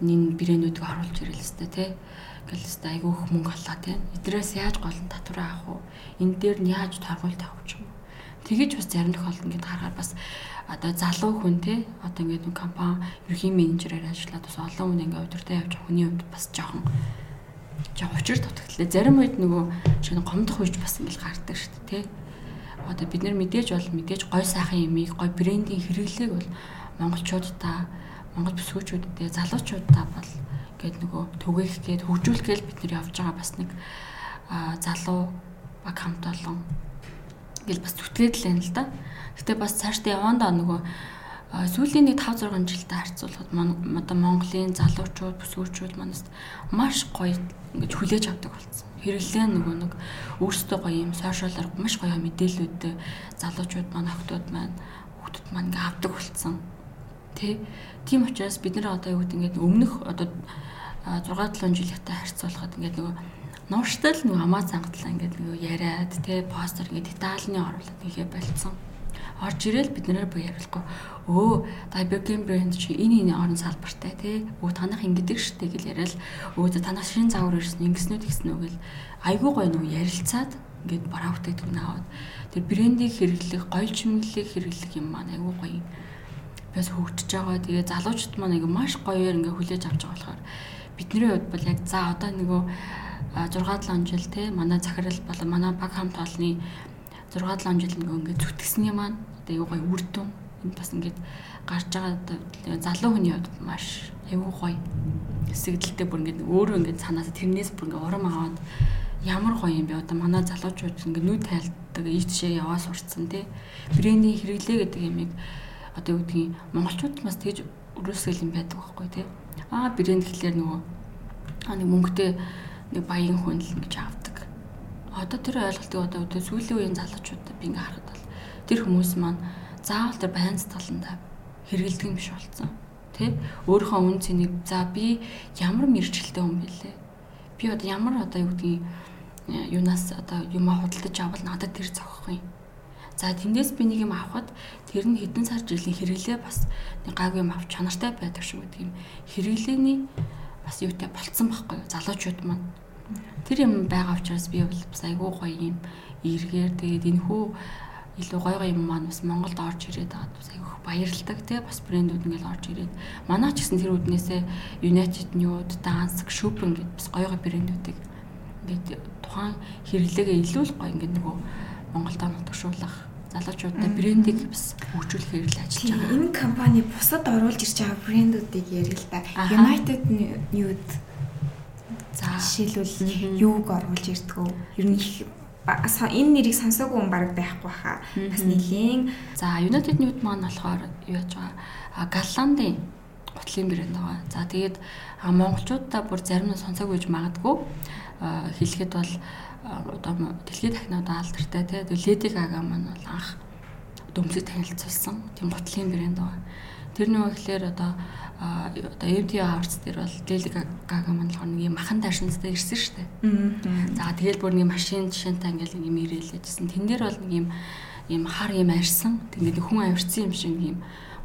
нин брэндүүдийг оруулж ирэл өстэй тий ингээл өстэй айгүй мөнгө олоо тий эдрээс яаж гол нь татвар авах вэ? Энэ дээр нь яаж торгуульд авах юм? Тэгэж бас зарим тохиолдолд ингээд харахаар бас одоо залуу хүн те одоо ингээд компани ерхий менежерээр ажиллаад бас олон хүн ингээд удирдах явж хүний хувьд бас жоохон жоохон учир дутагдлаа. Зарим үед нөгөө шиг гомдох үеч бас ингээд гардаг шүү дээ те. Одоо бид нар мэдээж бол мэдээж гой сайхан юмыг гой брендинг хэрэглээг бол монголчуудаа монгол бүсгүүчүүдтэй залуучуудаа бол ингээд нөгөө түгээх гээд хөгжүүлэх гээд бид нар явж байгаа бас нэг залуу баг хамт олон гэл бас зүтгээд л байна л да. Гэтэ бас цаашдаа явандаа нөгөө сүүлийн нэг 5 6 жилдээ харьцуулахад одоо Монголын залуучууд, бүсгүүчүүд манаас маш гоё ингэж хүлээж авдаг болсон. Хэрэглээ нөгөө нэг өөрсдөө гоё юм сошиалаар маш гоё мэдээллүүдтэй залуучууд маань, охтууд маань, хүүхдүүд маань ингэ авдаг болсон. Тэ? Тийм учраас бид нэр одоо юу гэдэг ингээд өмнөх одоо 6 7 жилийнхтэй харьцуулахад ингээд нөгөө Нууштай л нэг амаа цангатлаа ингээд нэг яриад те постэр ингээд детальны оруулаад нэгэ болцсон. Орж ирэл бид нэр боо ярихгүй. Өө Dibergen брэнд чи энэ энэ орон салбартай те. Өө танах ингэдэг штэ гэл яриад өө танах шинэ загвар ирсэн ингэснүүд ихсэн үг гэл айгүй гоё нэг ярилцаад ингээд бараа бүтээгдэхүүн аваад тэр брендийг хэрэглэх, гоё чимэглэлийг хэрэглэх юм маань айгүй гоё. Бас хөгжиж байгаа. Тэгээ залуучууд маань ингээ маш гоёор ингээ хүлээж авч байгаа болохоор бидний хувьд бол яг за одоо нөгөө 6 7 жил те. Манай захирал болон манай баг хамт олонны 6 7 жил ингээд зүтгэсний маань одоо юу гоё үр дүн энэ бас ингээд гарч байгаа залуу хүний хувьд маш аюу гоё эсэгдэлтэй бүр ингээд өөрөө ингээд цаанаас тэрнээс бүр ингээд урам аваад ямар гоё юм бэ? Одоо манай залуучууд ингээд нүд тайлдаг ийш тийшээ яваа сурцсан тий брендинг хэрэглээ гэдэг юмыг одоо юу гэдгийг монголчууд бас тэгж өрөөсгөл юм байдаг байхгүй тий аа брэнд гэхлээр нөгөө аа нэг мөнгөтэй нэг баян хүн л ингэж авдаг. Одоо тэр ойлголтыг одоо өдөө сүүлийн үеийн залуучуудад би ингээ харахад бол тэр хүмүүс маань заавал тэр байнц таландаа хэрэгэлдэг юм биш болсон. Тэ? Өөрийнхөө үн цэнийг за би ямар мэрэгчлээ хүн бэлээ. Би одоо ямар одоо юу гэдгийг э, юунаас одоо юмаа худалдаж авал надад тэр зохих юм. За тэндээс би нэг юм авахад тэр нь хэдэн сар жилийн хэрэглээ бас нэг гайгүй юм авч чанартай байдаг шүү гэдэг юм. Хэрэглээний бас юутай болцсон байхгүй юу? Залуучууд маань Тэр юм байгаа учраас би бол бас айгүй гоё юм эргээр. Тэгээд энэ хүү илүү гоё гоё юм маань бас Монголд орж ирээд байгаа бас айгүй баярлалдаг те. Бас брэндүүд ингээл орж ирээд. Манай ч гэсэн тэр үднээсээ United Nude, Dansk, Shopping гэдээ бас гоё гоё брэндүүдийг ингээд тухайн хэрэглээгээ илүү л гоё ингээд нөгөө Монголд оногдуулах залуучуудаа брендийг бас хөгжүүлэх хэрэглээ ажиллаж байгаа. Энэ компани бусад оруулж ирж байгаа брэндүүдийг ярил л да. United Nude За жишээлбэл юуг оруулж ирдгүү? Ер нь их энэ нэрийг сонсоогүй хүн баг байхгүй хаа. Бас нэлийн. За United Nude маань болохоор юу яаж байгаа? Галландын гутлын брэнд байгаа. За тэгээд монголчуудаа бүр зарим нь сонсоогүй гэж магадгүй. Хэлэхэд бол одоо дэлхийд дахнаа алдартай тий. Леди Гага маань бол анх дөмсөд танилцуулсан тийм гутлын брэнд байгаа. Тэр нөгөө ихлээр одоо одоо MT Awards дээр бол Lady Gaga маань л нэг юм махан дашинзтай ирсэн шүү дээ. За тэгэл бүр нэг машин жишээнтэй ингээл нэг юм ирээлээжсэн. Тэн дээр бол нэг юм юм хар юм арьсан. Тэгээд хүн авирсан юм шиг юм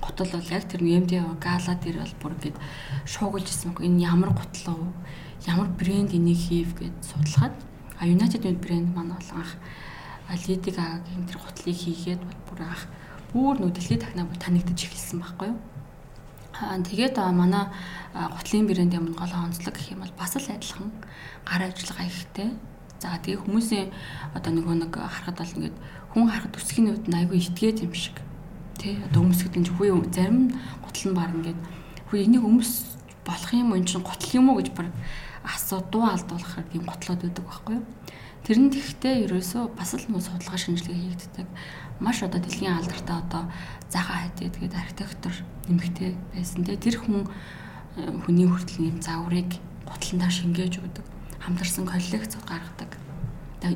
гутал бол яг тэр MT Gala дээр бол бүр гээд шуугуулж ирсэн. Энэ ямар гутал вэ? Ямар брэнд энийг хийв гэд судлахад а United брэнд маань бол анх Lady Gaga-гийн тэр гутлыг хийгээд бүр анх бүр нөө дэлхийд дахнаа танигдаж эхэлсэн байхгүй юу? Тэгээд манай гутлын брэнд юм гол онцлог гэх юм бол бас л адилхан гар ажиллагаа ихтэй. За тэгээ хүмүүсийн одоо нөгөө нэг харахад бол ингээд хүн харахад үсгийн нь айгүй итгээд юм шиг. Тэ одоо өмсгөд нь хүү зарим гутал нь баг ингээд хүү энийг өмс болох юм уу? Эн чинь гутал юм уу гэж баг асуудуу алдуулахаар тийм готлоод байдаг байхгүй юу. Тэр нь тэгхтээ ерөөсөө бас л нөө судалгаа шинжилгээ хийгддэг. Маш одоо дэлхийн алдартай одоо заха хайт тэгээд архитектор нэмэгтэй байсан те тэр хүн э, хүний хүртэл нэм загварыг гутландаа шингээж өгдөг. Хамтарсан коллекцууд гаргадаг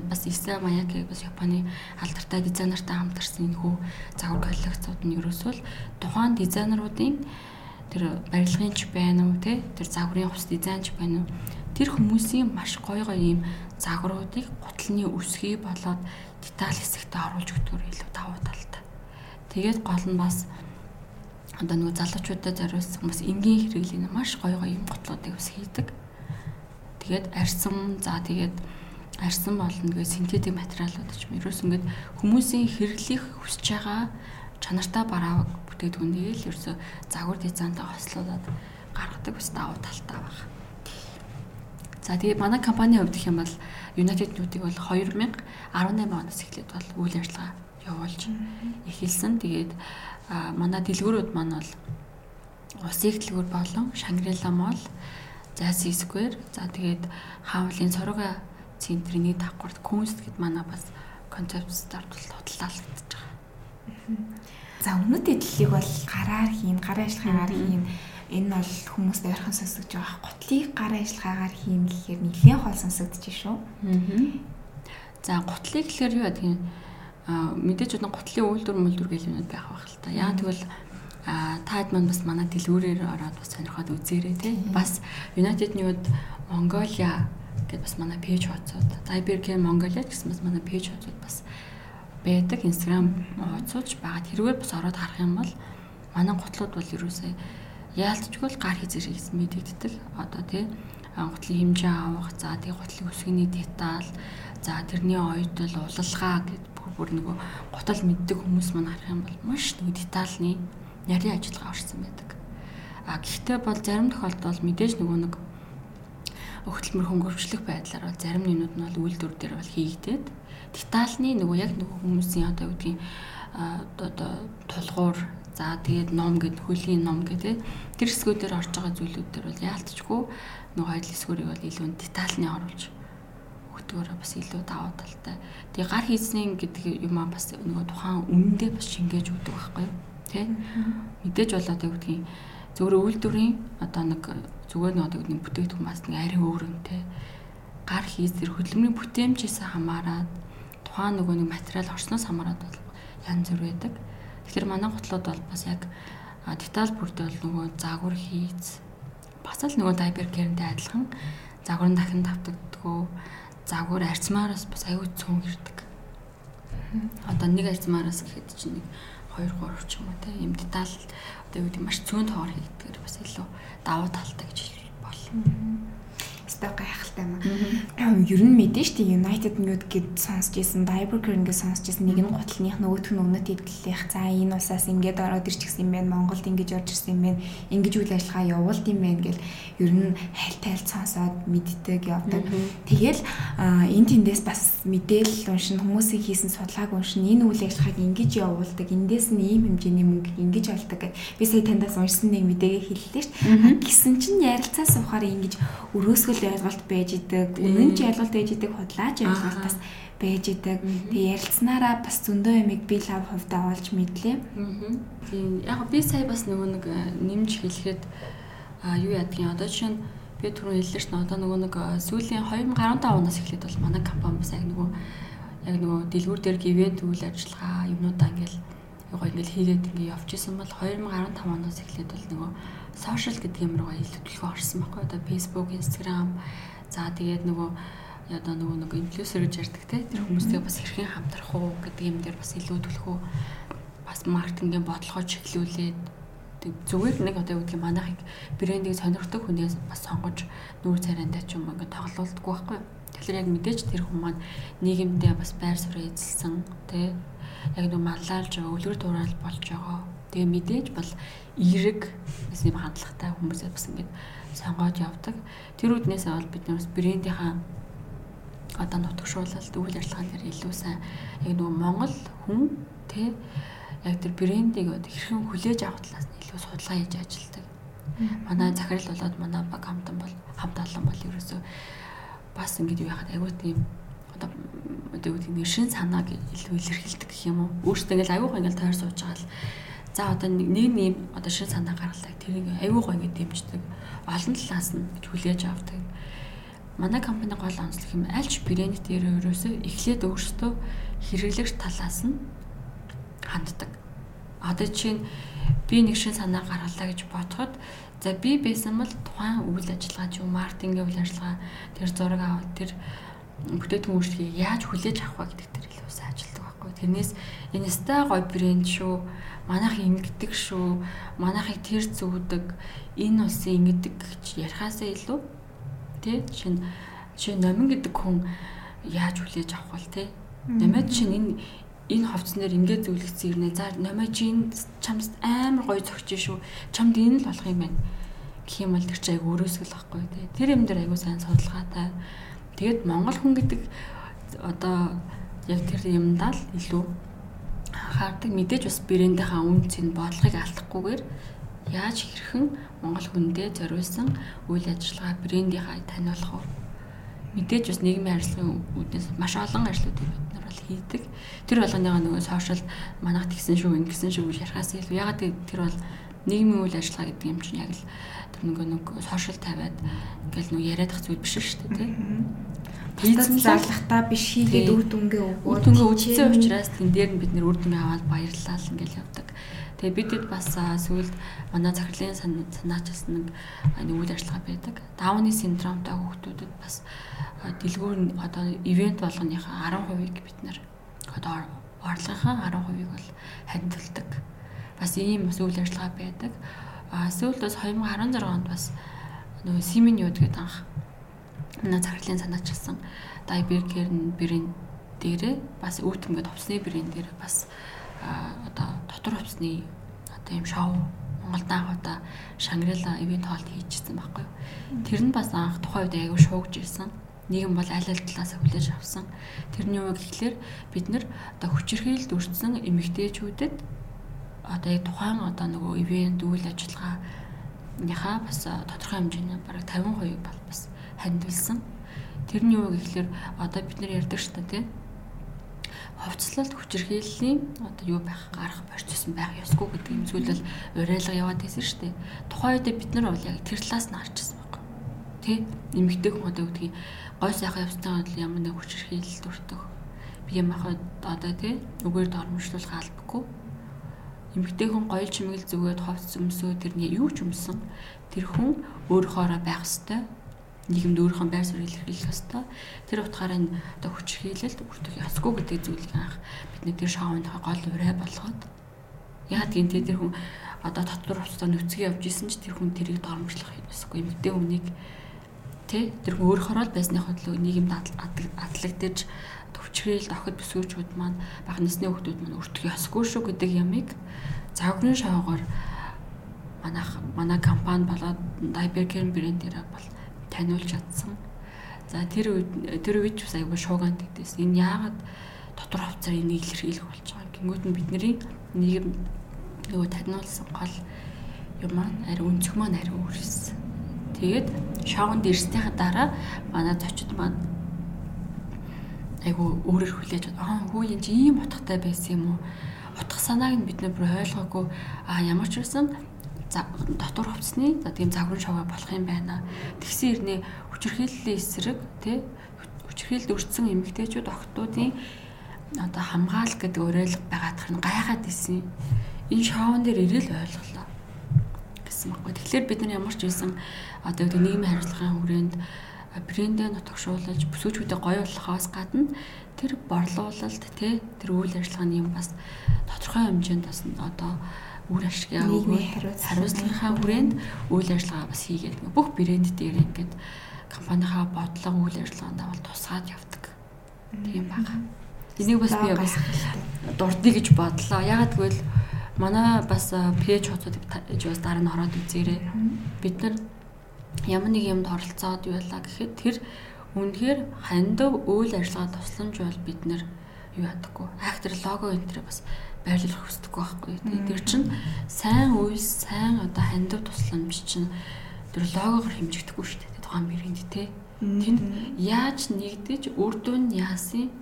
бас Иса Маяки бас Японы алдартай дизайнертай хамтарсан энэ хүү загвар коллекцууд нь ерөөсөө л тухайн дизайнеруудын тэр барилгын ч байна уу те тэр загварын хувьс дизайн ч байна уу тэр хүмүүсийн маш гоё гоё ийм загваруудыг гутлын үсгий болоод деталь хэсэгтээ оруулж өгдөгөр илүү давуу талтай. Тэгээд гол нь бас одоо нөгөө залуучуудад зориулсан бас энгийн хэрэглэний маш гоё гоё юм готлуудыг бас хийдэг. Тэгээд арьсан за тэгээд арьсан болно гэх синтетик материалууд ч юм. Ерөөс ингээд хүмүүсийн хэрэглэх хүсэж байгаа чанартай барааг бүтээгдэхүүнийг л ерөөсө загвар дизайнтай хослуулад гаргадаг бас давуу талтай байна. За тэгээ манай компанийн хувьд гэх юм бол United Nude-ийг бол 2018 оноос эхлээд бол үйл ажиллагаа явуулж эхэлсэн. Тэгээд манай дэлгүүрүүд маань бол Улсын их дэлгүүр болон Shangri-La Mall, Jazzy Square, за тэгээд хаавлын Сорога центрийн давхарт Kunst гэд манай бас бол худалдаалагдаж байгаа. За өмнөд эдлэлийг бол гараар хийн, гарын ажиллагаагаар хийн. Энэ бол хүмүүст ойрхон сонсогдож байгаа. Гутлыг гарын ажиллагаагаар хийн гэхээр нэлээд хол сонсогдож шүү. За гутлыг гэхээр юу гэдэг? Аа мэдээж одоо гутлын үйлдвэр мүлдвэр гэх юмуд байх байх л та. Яа тэгвэл а таад маань бас манай дэлгүүрээр ороод бас сонирхоод үзээрэй тий. Бас United Nude Mongolia гэдээ бас манай пэйж хуудсууд Cybercare Mongolia гэсэн бас манай пэйж хуудсууд бас байдаг. Instagram хуудсууч байгаа. Тэргээр бас ороод харах юм бол манай готлууд бол ерөөсөө яалтчгүй л гар хизэр хийсэн мэдэгддэг. Одоо тий гутлын хэмжээ авах, за тий гутлын өсгөний деталь, за тэрний оюутал, улалгаа гэд бүр нөгөө гутал мэддэг хүмүүс маань харах юм бол маш нөгөө детальны нарийн ажиллагаа орсон байдаг. А гэхдээ бол зарим тохиолдолд мэдээж нөгөө нэг өгтөлмөр хөнгөвчлөх байдлаар бол зарим нэгнүүд нь бол үйлдвэр дээр бол хийгдээд детальны нөгөө яг нөгөө хүмүүсийн одоо юу гэдгийг одоо тулгуур за тэгээд ном гэд хөлийн ном гэдэг тэр хэсгүүдээр орж байгаа зүйлүүд дээр бол яалтчгүй нөгөө айл хэсгүүрийг бол илүү детальны оруулж өгдөгөөрөө бас илүү даваа талтай. Тэгээ гар хийснийн гэдэг юм аа бас нөгөө тухайн үнэндээ бас шингээж өгдөг байхгүй юу? тий мэдээж болоод яг гэдгийг зөвхөн үйлдвэрийн одоо нэг зүгээр нэг одоо нэг бүтээгдэхүүн бас нэг арай өөр тий гар хийс тэр хөдөлмөрийн бүтээмжээс хамаарат тухайн нөгөө нэг материал орсноос хамаарат бол янз бүр байдаг. Тэгэхээр манай готлууд бол бас яг деталь бүрдээ бол нөгөө загвар хийц бас л нөгөө дайбер кэрэнтэй адилхан загвар дахин давтагддгөө загвар арцмаараас бас аюу цөөн ирдэг. Одоо нэг арцмаараас гэхэд чинь нэг 2 3 ч юм уу те юм деталь одоо юу гэдэг маш цөөн тоогоор хийгдгээр бас илүү давуу талтай гэж болно өстой гайхалтай юм. Ер нь мэдэн штэ United Nude гэд сонсч ирсэн, Diberger ингээд сонсч ирсэн нэг нь гутлынх нөгөөх нь өмнөд хэдлэх. За энэ усаас ингээд ороод ирчихсэн юм байна. Монголд ингэж орж ирсэн юм байна. Ингэж үйл ажиллагаа явуулд юм байна гэл ер нь хайлт хайлт сонсоод мэддэг явдаг. Тэгэл энэ тэндээс бас мэдээлэл уншин хүмүүсийн хийсэн судалгааг уншин энэ үйл ажиллагааг ингэж явуулдаг. Эндээс нь ийм хэмжээний мөнгө ингэж олдог гэд би сая таньдаас уншсан нэг мэдээгээ хэллээ штэ. Гисэн чинь ярилцаа суухаар ингэж өрөөсгөл л ойлголт байж идэг, үнэн ч ойлголт байж идэг, худлаач ойлголт бас байж идэг. Тэгээ ярилцсанараа бас зөндөө ямиг би лав хувьдаа олж мэдлээ. Тийм. Яг би сая бас нөгөө нэг э, нэмж хэлэхэд а юу ядгийн одоо жишээ нь би түрүү хэллээ шнэ одоо нөгөө нэг э, сүүлийн 2015 оноос эхлээд бол манай компани бас яг нөгөө яг нөгөө дэлгүүр дээр ивент үйл ажиллагаа юмнуудаа ингээл гоё ингээл хийгээд ингээ явж исэн бол 2015 оноос эхлээд бол нөгөө сошиал гэдэг юм руугаа илүү төлхөө орсон байхгүй. Одоо Facebook, Instagram за тэгээд нөгөө одоо нөгөө нэг инфлюенсер гэж ярьдаг те тэр хүмүүстэй бас хэрхэн хамтрах уу гэдэг юм дээр бас илүү төлхөө бас маркетингийн бодлогоо чиглүүлээд зүгээр нэг одоо юу гэдгийг манайхыг брендийг сонирхдаг хүнээс бас сонгож нүүр царайндаа ч юм ингээд тоглоулдаггүй байхгүй. Тэгэхээр яг мэдээж тэр хүмүүс маань нийгэмдээ бас байр суурь эзэлсэн тий яг нэг маллaalж байгаа өлгөр дуурал болж байгаа Тэгээ мэдээж бол эерэг бас юм хандлагатай хүмүүсээ бас ингээд сонгоод явдаг. Тэр үднээс бол бид нэрс брендийнхаа одоо нутагшуулалт үйл ажиллагаан дээр илүү сайн яг нөгөө Монгол хүн тэ яг тэр брендийг хэрхэн хүлээж авах талаас нь илүү судалгаа хийж ажилладаг. Манай захирал болоод манай баг хамтан бол хамт олон бол ерөөсөө бас ингэж юу яхад аюу тийм одоо одоо юу гэдэг шин санааг илүү илэрхийлдэг гэх юм уу. Өөртөө ингээл аюух ингээл тойр сууж байгаа л За одоо нэг нэг одоо шин санаа гаргалтай тэрийг аюу гоо ингэ дэмждэг. Олон талаас нь гэж хүлээж авдаг. Манай компани гол онцлог юм альч брэнд дээр өөрөөсөө эхлээд өөрсдөө хэрэглэгч талаас нь ханддаг. Одоо чинь би нэг шин санаа гаргалаа гэж бодоход за би байсан бол тухайн үйл ажиллагаа ч юм маркетингийн үйл ажиллагаа тэр зураг аваад тэр бүтээтэн үйлчлэгийг яаж хүлээж авах вэ гэдэг дээр илүү сайн ажилладаг байхгүй. Тэрнээс инста гой брэнд шүү, манайх ингэдэг шүү, манайхыг тэр зүгдэг, энэ улсын ингэдэг гэж ярихаасаа илүү тий чинь чи номин гэдэг хүн яаж хүлээж авах вэ тий. Нэмээд чинь энэ энэ ховцон дээр ингээд зөвлөгдсөн ирнэ. За номоо чи энэ чамд амар гоё зөгч шүү. Чамд энэ л болох юм байна гэх юм бол тэр чи айгу өрөөсгөл واخгүй тий. Тэр юм дээр айгу сайн судалгаатай. Да Тэгээд монгол хүн гэдэг одоо яг тэр юмдаа л илүү анхаардаг. Мэдээж бас брэндийнхаа үнцийг бодлогыг алдахгүйгээр яаж хэрхэн монгол хүндээ зориулсан үйл ажиллагаа брендийнхаа таниулах вэ? Мэдээж бас нийгмийн харилцааны үүднээс маш олон ажлуудыг бид нар бол хийдэг. Тэр болгоныгаа нөгөө сошиал манах тэгсэн шүү, ингэсэн шүү гэж ярихаас илүү ягаад тэр бол нийгмийн үйл ажиллагаа гэдэг юм чинь яг л тэр нөгөө нэг сошиал тавиад ингээл нөгөө яриадах зүйл биш шүү дээ, тийм Хийцэн зарлахтаа биш хийгээд үр дүнгээ өгөөд үр дүнгээ үзсэн учраас тэн дээр нь бид нэр үр дүнгээ аваад баярлалаа л ингээл явдаг. Тэгээ бидэд бас сүүлд манай захирлын санаач бас нэг нэг үйл ажиллагаа байдаг. Дауны синдромтой хүүхдүүдэд бас дэлгүүр одоо ивент болгоныхаа 10%-ийг бид нэр одоо орлогынхаа 10%-ийг бол хандилдаг. Бас ийм бас үйл ажиллагаа байдаг. А сүүлд бас 2016 онд бас нөгөө Симин юуд гэдэг анх манай захирлын санаачилсан Дайбергер брэнд дээрээ бас өвтмөд товсны брэнд дээр бас одоо дотор хувцсны одоо юм шоу Монголд анх удаа Шангрила ивент хоолт хийжсэн байхгүй юу. Тэр нь бас анх тухайн үед аягүй шуугж ирсэн. Нийгэм бол аль аль талаас хүлээж авсан. Тэрний үг гэхлээр бид нэр одоо хүчирхийлэлд өртсөн эмэгтэйчүүдэд одоо яг тухайн одоо нөгөө ивент үйл ажиллагааныхаа бас тодорхой хэмжээний бараг 50% бол бас хандвилсан. Тэрний үг гэхлээр одоо бид нар ярьдаг шүү дээ тийм ховцлолт хүчирхийллийн одоо юу байх гарах процесс байх ёсгүй гэдэг юм зүйлэл уриалга яваад байсан шүү дээ. Тухайн үед бид нар бол яг тэр талаас нь харчихсан байхгүй. Тэ? Нэмэгтэй хүн одоо үгдгийг гой сайхан явцтай бол ямар нэг хүчирхийлэлд өртөх. Би юм ахад одоо тэ үгээр дормжлуулах албагүй. Нэмэгтэй хүн гоё чимэгэл зүгээд ховц өмсөө тэрний юу ч өмсөн тэр хүн өөрөөхөөрөө байх ёстой. Нийгэмд өөрийнхөө байр суурийг илэрхийлэх ёстой. Тэр утгаараа энэ одоо хүч хийлэлд бүртгэх ёсгүй гэдэг зүйлийг анх бидний тэр шоуныхаа гол урай болгоод. Яагаад гэнтэй тэр хүн одоо татвар хувцас нөхцгий явж исэн ч тэр хүн тэрийг дормжлох ёсгүй. Эмэгтэй хүнийг тэ тэр хүн өөрөөхөө л байсныхаа төлөө нийгэмд атлагдаж төвчрэл охид бүсгүүчүүд маань бага насны хүмүүс маань өртөх ёсгүй шүү гэдэг ямыг загварын шоугаар манайх манай компани болоод Дайберкерн брэндээр бол таниулж чадсан. За тэр үед тэр үед бас айгүй шуугаан гэдээс энэ яагаад дотор хавцаар энийг илэрхийлэх болж байгаа. Гингүүд нь бидний нийгэм нөгөө таниулсан гол юм маань ари өнцөг маань ари өөрсөн. Тэгээд шоунд ирснийхаа дараа манай зочид маань айгу өөрөөр хүлээж аа хүү энэ ийм утгатай байсан юм уу? Утга санааг нь бид нэр ойлгоогүй аа ямар ч байсан дотор хувцсны за тийм загвар шоуга болох юм байна. Тэгсэн ирнэ хүчирхийллийн эсрэг тий хүчирхийлд өртсөн эмэгтэйчүүд охтуудын одоо хамгаал гэдэг уриалга байгаадах нь гайхаад исэн. Энэ шоун дээр ирэл ойлголоо гэсэн баггүй. Тэгэхээр бид нар ямар ч байсан одоо нийгмийн харилцааны хүрээнд брэндээ нутагшуулж бүсгүүчүүдэд гоё болохоос гадна тэр борлуулалт тий тэр үйл ажиллагааны юм бас тодорхой хэмжээнд бас одоо үр ашиг өгөөд хариуцлагынхаа хүрээнд үйл ажиллагаа бас хийгээд бүх брэнд дээр ингээд компанийнхаа бодлого үйл ажиллагаанд бол тусгаад явдаг. Тийм байгаа. Энийг бас би бас дурдъя гэж бодлоо. Ягаад гэвэл манай бас пэйж хотод бас дараа нь ороод үзээрэй. Бид нар ямар нэг юмд оролцоод байлаа гэхэд тэр үнэхээр хандив үйл ажиллагаа тусламж бол бид нар юу ядаггүй. Актер лого энэ төр бас байрлуулах хүсдэггүй байхгүй. Тэр чинь сайн үйлс, сайн одоо хандив тусламж чинь тэр логогоор хэмжигдэхгүй шүү дээ. Тухайн брэнд те. Тэнд яаж нэгдэж үр дүн яасын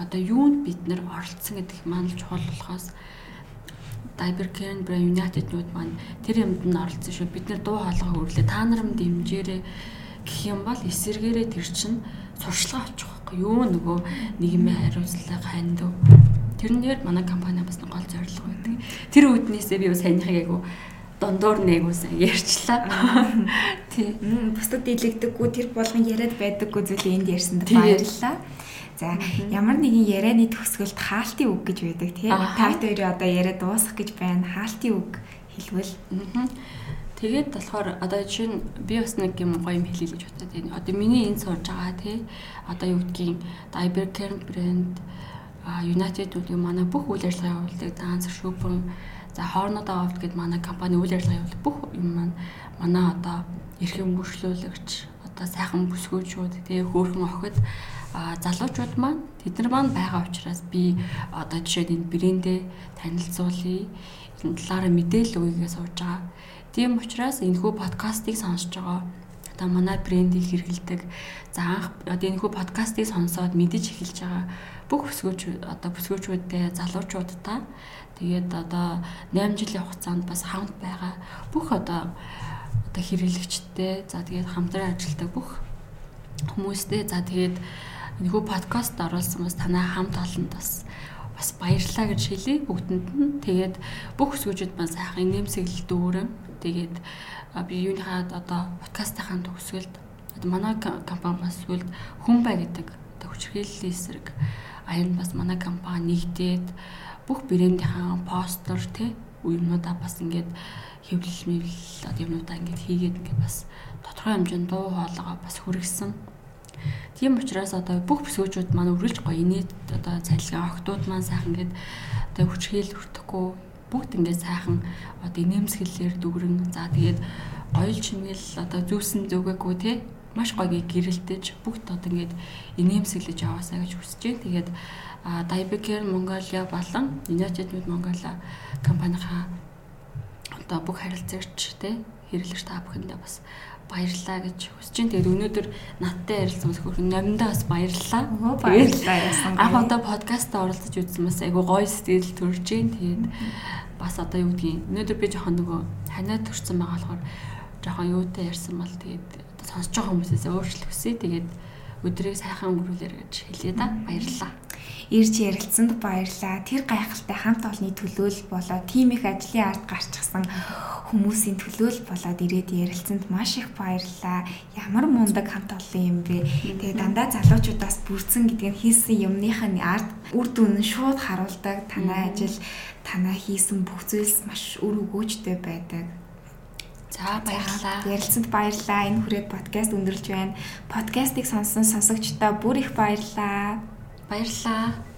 одоо юунд бид нэр оролцсон гэдэг маань чухал болохоос Diber Care Brand United-нууд маань тэр юмд нь оролцсон шүү. Бид нэр дуу хоолой хөрлөө та нарам дэмжээрэй гэх юм бол эсэргээрээ тэр чинь сурчлага авчих байхгүй юу нөгөө нийгмийн хариуцлага хандив Тэрнээр манай компани бас гол зорилго байдаг. Тэр үүднээсээ би бас санийхыг айгу дондуур нээгүүсэн ярьчлаа. Тий. Бусдад дийлэгдэггүй тэр болгон яриад байдаггүй зүйлээ энд ярьсанд баярлалаа. За ямар нэгэн ярианы төгсгөлд хаалтын үг гэж байдаг тий. Та хоёрын одоо яриад дуусгах гэж байна. Хаалтын үг хэлвэл. Тэгээд болохоор одоо жишээ нь би бас нэг юм гоё юм хэлье гэж бодоод байна. Одоо миний энэ сурж байгаа тий одоо юу гэдгийг Ibercare брэнд United гэдэг манай бүх үйл ажиллагаа явуулдаг данс шүүпэн за хоорнодоо авт гэдэг манай компани үйл ажиллагаа явуулдаг бүх юм маань манай одоо эрхэм мөршлүүлэгч одоо сайхан бүсгүүчүүд тэгээ хөөрхөн охид залуучууд маань тэд нар маань байгаа учраас би одоо жишээд энэ брэндээ танилцуулъя. Энэ талаараа мэдээлэл өгье сууж байгаа. Тийм учраас энэхүү подкастыг сонсож байгаа. Одоо манай брендийг хэрэгэлдэг. За анх одоо энэхүү подкастыг сонсоод мэдэж эхэлж байгаа бүх бүсгүүч одоо бүсгүүчүүдтэй залуучуудтай. Тэгээд одоо 8 жилийн хугацаанд бас хамт байгаа бүх одоо одоо хэрэглэгчтэй за тэгээд хамтран ажилладаг бүх хүмүүстэй. За тэгээд энэхүү подкаст оруулсан бас танай хамт олонд бас бас баярлалаа гэж хэлье бүгдэнд нь тэгээд бүх бүсгүүчүүд маань сайхан нэмсэглэл дүүрэн Тэгээд би юуныхаа одоо подкастынхаа төгсгөлд манай компани бас сүлд хүн бай гэдэг одоо хүчрхийллийн эсрэг аян бас манай компани нэгдээд бүх брэндийнхаа постэр тий юмнуудаа бас ингээд хэвлэл мэвлэл одоо юмнуудаа ингээд хийгээд ингээд бас тодорхой хэмжээнд дуу хоолойгоо бас хүргэсэн. Тийм учраас одоо бүх бүсгүүчүүд маань үргэлж гоё инээд одоо цалин охтууд маань сайхан ингээд одоо хүчрхийл хүртэхгүй. Бүгд ингээд сайхан одоо нэмсгэлээр дүгрэн. За тэгээд гоёл чимгэл одоо зүүсэн зүгээгүй те. Маш гоё гэрэлтэж бүгд одоо ингээд инээмсэглэж яваасаа гэж хүсэж байна. Тэгээд Diabecare Mongolia болон United Med Mongolia компанийнхаа одоо бүх харилцагч те хэрэглэгч та бүхэндээ бас баярлалаа гэж хүсэж байна. Тэгээд өнөөдөр надтай ярилцсан бас хөрхөн номдоо бас баярлалаа. Баярлалаа яасан. Анх удаа подкаст оролцож үзсэн бас айгу гоё сэтгэл төрж байна. Тэгээд бас одоо юу гэдгийг өнөөдөр би жоохон нөгөө ханиад төрсэн байгаа болохоор жоохон юутай ярьсан бол тэгээд сонсож байгаа хүмүүсээс өөрчлөлт хүсье. Тэгээд өдрийг сайхан өнгөрүүлэр гэж хэлье да. Баярлалаа ирж ярилцсанд баярлаа. Тэр гайхалтай хамт олонны төлөөлөл болоод тим их ажлын ард гарчихсан хүмүүсийн төлөөлөл болоод ирээд ярилцсанд маш их баярлаа. Ямар мундаг хамт олон юм бэ. Тэгээ дандаа залуучуудаас бүрдсэн гэдэг нь хийсэн юмныхаа ард үр дүн нь шууд харуулдаг. Танай ажил, танай хийсэн бүх зүйлс маш үр өгөөжтэй байдаг. За баярлалаа. Ярилцсанд баярлалаа. Энэ хүрээд подкаст өндөрлж байна. Подкастыг сонссон сонсогчдоо бүр их баярлалаа. Баярлалаа.